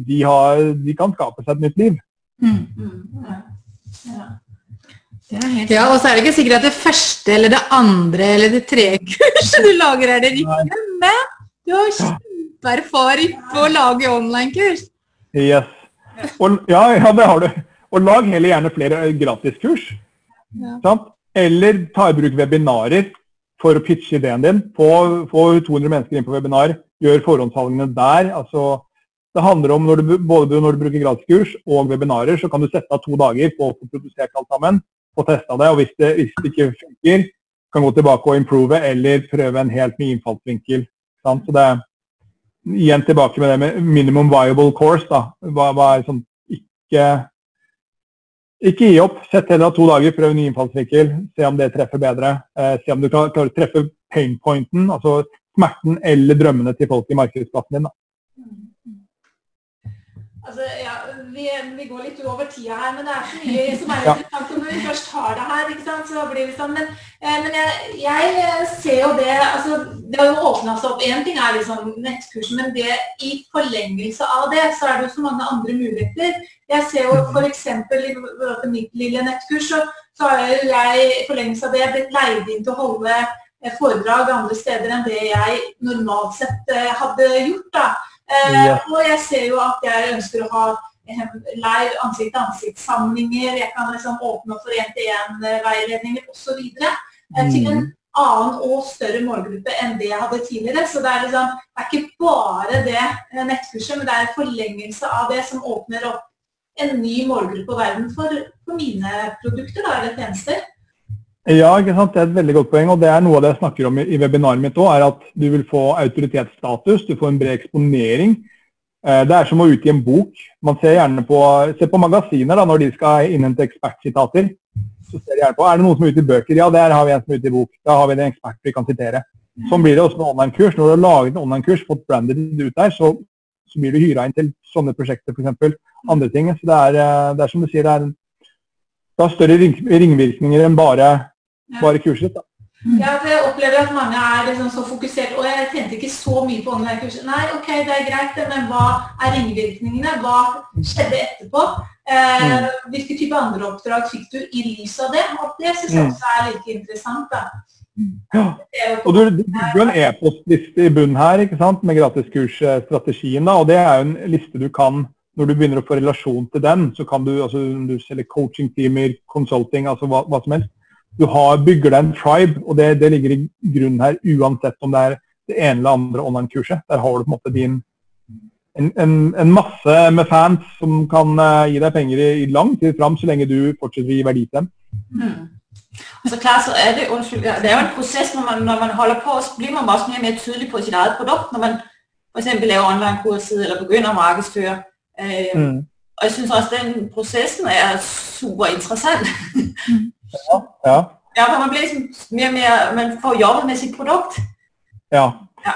de, har, de, kan skape seg et nytt liv. Mm. Ja. Ja. og så er det ikke sikkert at det første eller det andre eller det tredje kurset du lager, er det riktige. Men du har kjempeerfaring på å lage online-kurs. Yes. Og, ja, ja, det har du. Og lag heller gjerne flere gratiskurs. Ja. Eller ta i bruk webinarer for å pitche ideen din. Få, få 200 mennesker inn på webinar. Gjør forhåndssalgene der. altså det handler om når du, både når du bruker gratiskurs og webinarer, så kan du sette av to dager på å få produsert alt sammen og testa det. og Hvis det, hvis det ikke funker, kan gå tilbake og improve eller prøve en helt ny innfallsvinkel. Sant? Så det er igjen tilbake med det med minimum viable course. da. Hva, hva er sånn ikke, ikke gi opp. Sett heller to dager, prøv ny innfallsvinkel. Se om det treffer bedre. Eh, se om du klarer å treffe painpointen, altså smerten eller drømmene til folk i markedsplassen din. da. Altså, ja, vi, vi, går litt over tida her, men det er så mye som er interessant. Når vi først har det her, ikke sant, så blir det sånn. Men, eh, men jeg, jeg, ser jo det altså, Det har jo åpna seg opp. Én ting er liksom nettkursen, men det, i forlengelse av det, så er det jo så mange andre muligheter. Jeg ser jo f.eks. i mitt lille nettkurs, så, så har jeg i forlengelse av det blitt leid inn til å holde foredrag andre steder enn det jeg normalt sett eh, hadde gjort. da. Eh, og jeg ser jo at jeg ønsker å ha eh, live ansikt-til-ansikt-samlinger. Jeg kan liksom åpne opp for én-til-én-veiledninger osv. Mm. Til en annen og større målgruppe enn det jeg hadde tidligere. Så det er, liksom, det er ikke bare det nettkurset, men det er en forlengelse av det som åpner opp en ny målgruppe og verden for, for mine produkter da, eller tjenester. Ja, ikke sant? det er et veldig godt poeng. og Det er noe av det jeg snakker om i, i webinaret mitt òg. At du vil få autoritetsstatus, du får en bred eksponering. Eh, det er som å utgi en bok. Man ser gjerne på, ser på magasiner da, når de skal innhente ekspertsitater. Så ser de gjerne på, Er det noen som er ute i bøker? Ja, der har vi en som er ute i bok. Da har vi en ekspert vi kan sitere. Sånn blir det også med online-kurs. Når du har laget en online-kurs, fått brandet ut der, så, så blir du hyra inn til sånne prosjekter, f.eks. Andre ting. Så det er, eh, det er, som du sier, det, er, det er større ringvirkninger enn bare bare kurset. da. Ja, for Jeg opplever at mange er liksom så fokusert og jeg tjente ikke så mye på online-kurset. Nei, ok, det er greit, men hva er ringvirkningene? Hva skjedde etterpå? Eh, mm. hvilke type andre oppdrag fikk du i lys av det? Og det syns jeg mm. også er like interessant. da. Ja. Og Du bygger jo en e-postliste i bunnen her ikke sant, med gratiskursstrategien. og Det er jo en liste du kan når du begynner å få relasjon til den, så kan du, altså, du selger coaching-timer, consulting, altså hva, hva som helst du har, bygger deg en tribe, og det, det, ligger i grunnen her uansett om det er det ene eller andre online-kurset. Der har du på en måte din en, en, en, masse med fans som kan uh, gi deg penger i, i, lang tid fram, så lenge du fortsetter å gi verdi til dem. Mm. Altså klar, så er det, undskyld, det er jo en prosess når man, når man holder på, så blir man også mer, mer tydelig på sitt eget produkt. Når man f.eks. laver online-kurset eller begynner å markedsføre. Uh, mm. Og jeg syns også den prosessen er superinteressant. Ja, ja. ja for man blir liksom mer, mer, man får jobbet med sitt produkt. Ja. ja.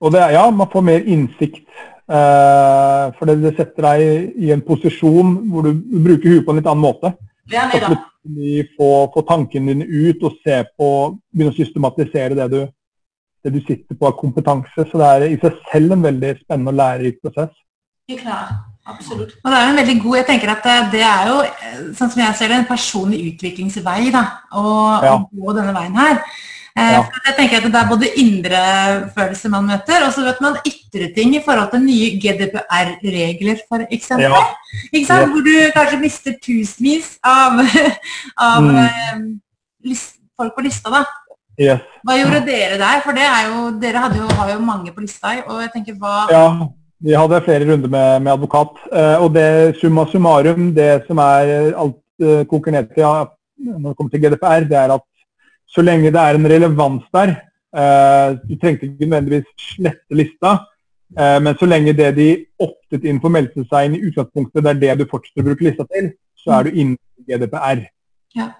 Og det, ja, man får mer innsikt. Eh, for det, det, setter deg i en posisjon hvor du bruker huet på en litt annen måte. Ja, da. få, få tankene dine ut og se på, begynne å systematisere det du, det du sitter på av kompetanse. Så det er i seg selv en veldig spennende og lærerik prosess. Helt klart. Absolutt. Og det er jo en veldig god, jeg tenker at det, er jo, sånn som jeg ser det, en personlig utviklingsvei da, å, Ja. å gå denne veien her. Eh, Ja. jeg tenker at Det er både indre følelser man møter, og så vet man ytre ting i forhold til nye GDPR-regler, for eksempel. Ja. Ikke sant? Ja. Hvor du kanskje mister tusenvis av, av Mm. eh, folk på lista. da. Yes. Hva gjorde dere der? For det er jo, dere hadde jo, har jo mange på lista. og jeg tenker hva... Ja, vi hadde flere runder med, med advokat. Eh, og det summa summarum, det som er alt eh, koker ned til ja, når det kommer til GDPR, det er at så lenge det er en relevans der eh, Du trengte ikke nødvendigvis slette lista, eh, men så lenge det de optet inn for meldte seg inn i utgangspunktet, det er det du fortsetter å bruke lista til, så er du inne i GDPR. Ja.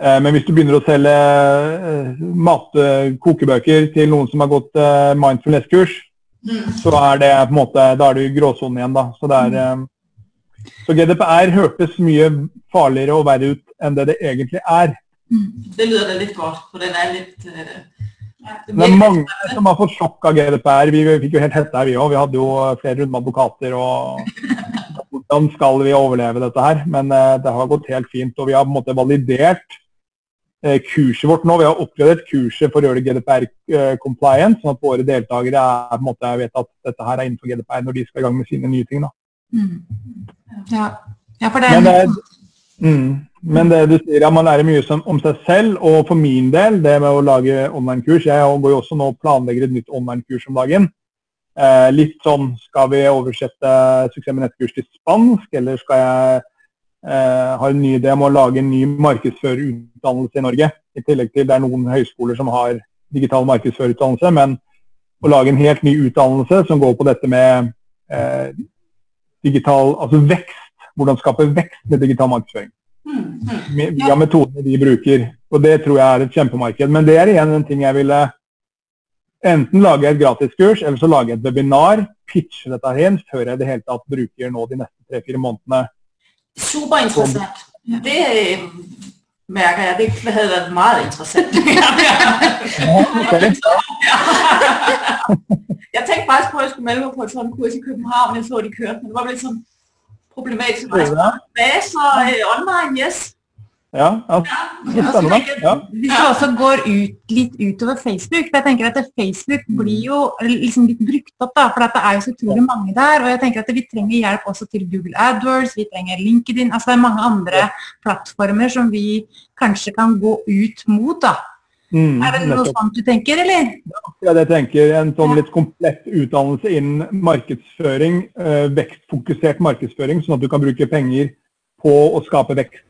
Eh, Men hvis du begynner å selge matkokebøker til noen som har gått mindfulness-kurs, Mm. så er det på en måte, da er du i gråsonen igjen. da. Så, det er, eh, så GDPR hørtes mye farligere og verre ut enn det det egentlig er. Det lyder da litt godt, for den er litt øh, ja, det Det er mange som har fått sjokk av GDPR. Vi fikk jo helt hette her, vi òg. Vi hadde jo flere runder med advokater og Hvordan skal vi overleve dette her? Men eh, det har gått helt fint. Og vi har på en måte validert eh, kurset vårt nå. Vi har oppgradert kurset for å gjøre det GDPR-compliant, sånn at våre deltakere er, på en måte, vet at dette her er innenfor GDPR når de skal i gang med sine nye ting. Mm. Ja. ja, for det Men det, er, mm, men det du sier, ja, man lærer mye som, om seg selv. Og for min del, det med å lage online-kurs Jeg går jo også nå og planlegger et nytt online-kurs om dagen. Eh, litt sånn Skal vi oversette suksess med nettkurs til spansk, eller skal jeg eh, ha en ny idé om å lage en ny markedsførerutdannelse i Norge? I tillegg til det er noen høyskoler som har digital markedsførerutdannelse, men å lage en helt ny utdannelse som går på dette med eh, digital, altså vekst hvordan skape vekst med digital markedsføring. Mm, mm. med- Via metodene de bruker. Og Det tror jeg er et kjempemarked. Men det er igjen en ting jeg ville enten lage et gratiskurs, eller så lage et webinar. Pitche dette her før jeg i det hele tatt bruker nå de neste tre-fire månedene. Superinteressant. Det øh, mærker jeg, det havde været meget interessant. Jeg tænkte faktisk på, at jeg skulle melde mig på et sådan kurs i København, jeg så, de kørte, men det var lidt sådan problematisk. Hvad så øh, online, yes. Ja, ja. Ja. Hvis du også går ut, litt utover Facebook for jeg tenker at Facebook blir jo liksom litt brukt opp, da, for det er jo så utrolig mange der. og jeg tenker at Vi trenger hjelp også til Google AdWords, vi trenger LinkedIn. altså Det er mange andre plattformer som vi kanskje kan gå ut mot. da. Mm, Er det noe nettopp. sånt du tenker, eller? Ja, det tenker. En sånn litt komplett utdannelse innen markedsføring, eh, vekstfokusert markedsføring, sånn at du kan bruke penger på å skape vekst.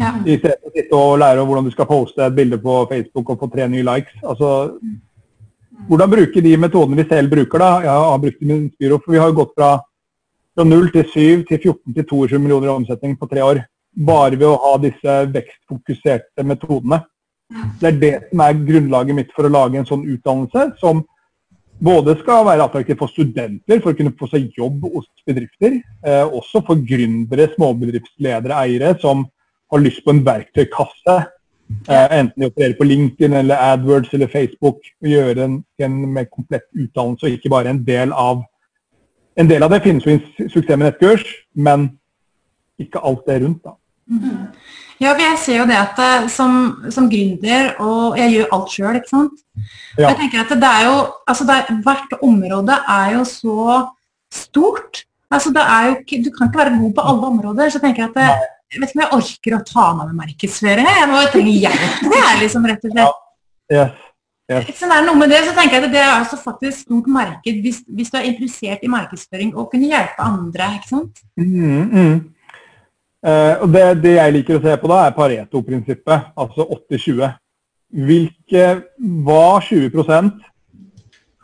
Ja. I stedet for å sitte og lære om hvordan du skal poste et bilde på Facebook og få tre nye likes. Altså, hvordan bruke de metodene vi selv bruker, da. Jeg har brukt dem i byrå, for vi har jo gått fra, fra 0 til 7 til 14 til 22 millioner i omsetning på tre år. Bare ved å ha disse vekstfokuserte metodene. Det er det som er grunnlaget mitt for å lage en sånn utdannelse som både skal være attraktiv for studenter for å kunne få seg jobb hos bedrifter, eh, også for gründere, småbedriftsledere, eiere som har lyst på en verktøykasse. Eh, enten de opererer på LinkedIn eller AdWords eller Facebook. og Gjøre en, en mer komplett utdannelse og ikke bare en del av En del av det finnes jo i suksess med nettkurs, men ikke alt det rundt. da. Ja, for jeg ser jo det at eh, som, som gründer, og jeg gjør alt sjøl, ikke sant. Ja. Jeg tenker at det er jo, altså det er, Hvert område er jo så stort. Altså det er jo Du kan ikke være god på alle områder. så jeg tenker at det, Jeg vet ikke om jeg orker å ta meg med markedsføring. Jeg må jo trenge hjelp til det, liksom, rett og slett. Ja. Yes. Yes. Så det er noe med det, så tenker jeg at Det er altså faktisk stort marked hvis, hvis du er interessert i markedsføring og kunne hjelpe andre. ikke sant? Mm, mm. Eh, og det, det jeg liker å se på da, er Pareto-prinsippet, altså 80-20. Hvilke, hva 20%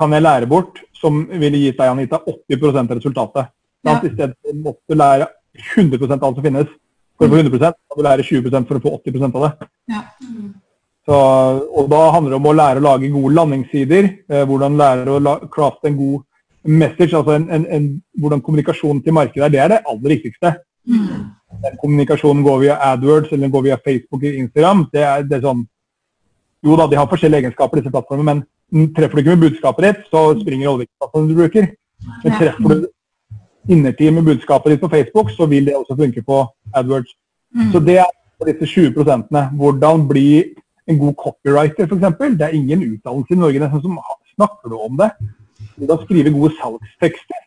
kan jeg lære bort som ville gitt deg, Anita, 80 av resultatet? Ja. I stedet for å måtte lære 100 av alt som finnes for å få 100% kan du lære 20% for å få 80% av det. Ja. Så, og da handler det om å lære å lage gode landingssider, eh, hvordan lære å la, crafte en god message, altså en, en, en, hvordan kommunikasjonen til markedet er. Det er det aller viktigste. den kommunikasjonen går via AdWords eller går via Facebook eller Instagram, det er, det er sånn Jo da, de har forskjellige egenskaper, disse plattformene, men treffer du ikke med budskapet ditt, så springer oljeplattformen du bruker. Men treffer du innertid med budskapet ditt på Facebook, så vil det også funke på AdWords. Mm. Så det er for disse 20 prosentene. Hvordan bli en god copywriter, f.eks. Det er ingen utdannelse i Norge nesten som snakker om det. Hvordan skrive gode salgstekster.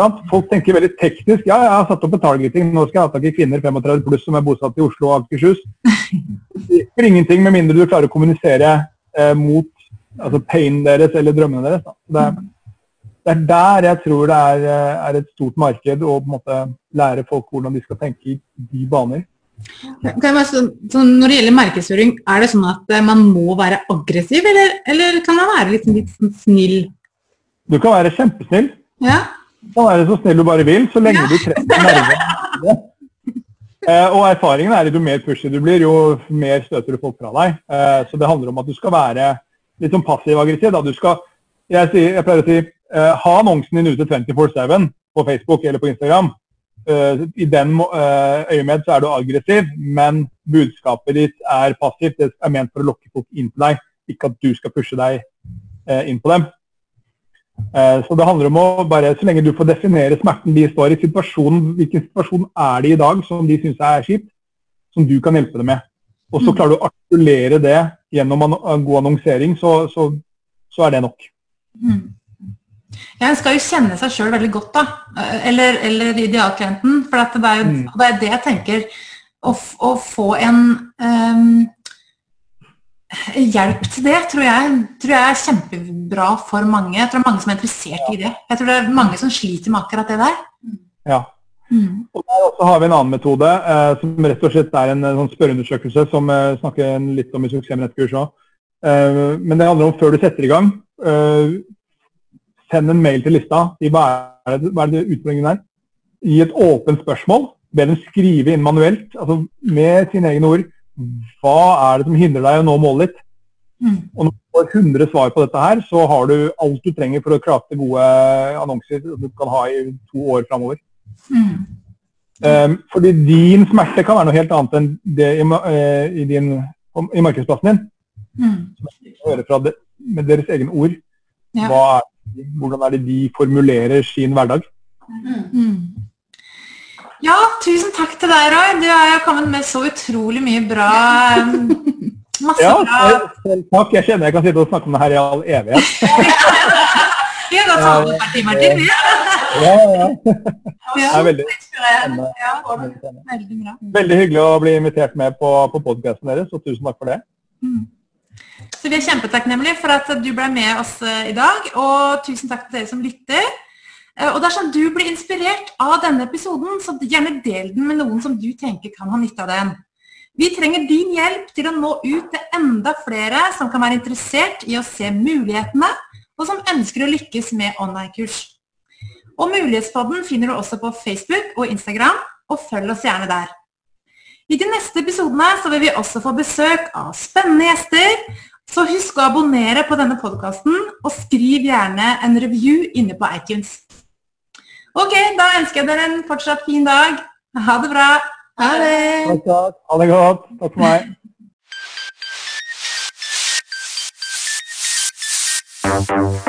Sant? Folk tenker veldig teknisk. Ja, jeg har satt opp en targeting, nå skal jeg ha tak i kvinner 35 pluss som er bosatt i Oslo og Akershus. Det hjelper ingenting med mindre du klarer å kommunisere eh, mot altså painen deres eller drømmene deres. Da. Det, er, det er der jeg tror det er, eh, er et stort marked å på en måte lære folk hvordan de skal tenke i de baner. Så, så når det gjelder markedsføring, er det sånn at eh, man må være aggressiv, eller, eller kan man være litt, litt sånn snill? Du kan være kjempesnill. Ja? Du kan være så snill du bare vil, så lenge du treffer nerven. Eh, og erfaringen er at jo mer pushy du blir, jo mer støter du folk fra deg. Så det handler om at du skal være litt sånn passiv-aggressiv. jeg, jeg pleier å si ha annonsen din ute 24-7 på Facebook eller på Instagram. Eh, I den eh, øyemed så er du aggressiv, men budskapet ditt er passivt. Det er ment for å lokke folk inn til deg, ikke at du skal pushe deg eh, inn på dem. Eh, Så det handler om å bare, så lenge du får definere smerten de står i, situasjonen, hvilken situasjon er det i dag som de syns er kjipt, som du kan hjelpe dem med. Og så klarer du å artikulere det gjennom en god annonsering, så, så, så er det nok. Mm. Ja, en skal jo kjenne seg sjøl veldig godt, da. Eh, Eller, eller idealklienten. For at det, er jo, Mm. det er det jeg tenker. Å, å få en um, hjelp til det tror jeg, tror jeg er kjempebra for mange. Jeg tror det er mange som er interessert i det. Jeg tror det er mange som sliter med akkurat det der. Ja. Mm. Og der har vi en annen metode, eh, som rett og slett er en en sånn spørreundersøkelse, som jeg snakker litt om i Suksess òg. Eh, men det handler om før du setter i gang, eh, send en mail til lista. i hva er det, hva er det utfordringen er? Gi et åpent spørsmål. Be dem skrive inn manuelt, altså med sine egne ord. Hva er det som hindrer deg å nå målet ditt? Mm. Og når du får 100 svar på dette her, så har du alt du trenger for å krafte gode annonser som du kan ha i to år framover. Mm. Um, fordi din smerte kan være noe helt annet enn det i, eh, i, din, i markedsplassen din. Mm. Å høre fra det, med deres egne ord. Ja. Hva er, hvordan er det de formulerer sin hverdag? Mm. Ja, tusen takk til deg, Roy. Du har kommet med så utrolig mye bra um, Masse Ja, bra selv- takk. Jeg kjenner jeg kan sitte og snakke om det her i all evighet. Vi har gått sammen et par timer til. vi. Ja, ja. Det er veldig, veldig veldig hyggelig å bli invitert med på, på podkasten deres, og tusen takk for det. Så Vi er kjempetakknemlige for at du ble med oss eh, i dag, og tusen takk til dere som lytter. Eh, Og Dersom du blir inspirert av denne episoden, så gjerne del den med noen som du tenker kan ha nytte av den. Vi trenger din hjelp til å nå ut til enda flere som kan være interessert i å se mulighetene, og som ønsker å lykkes med online-kurs. Og Mulighetspodden finner du også på Facebook og Instagram, og følg oss gjerne der. I de neste episodene så vil vi også få besøk av spennende gjester. Så husk å abonnere på denne podkasten, og skriv gjerne en review inne på iTunes. Ok, da ønsker jeg dere en fortsatt fin dag. Ha det bra. Ha det. Takk, takk. Ha det godt. Takk for meg. Thank you.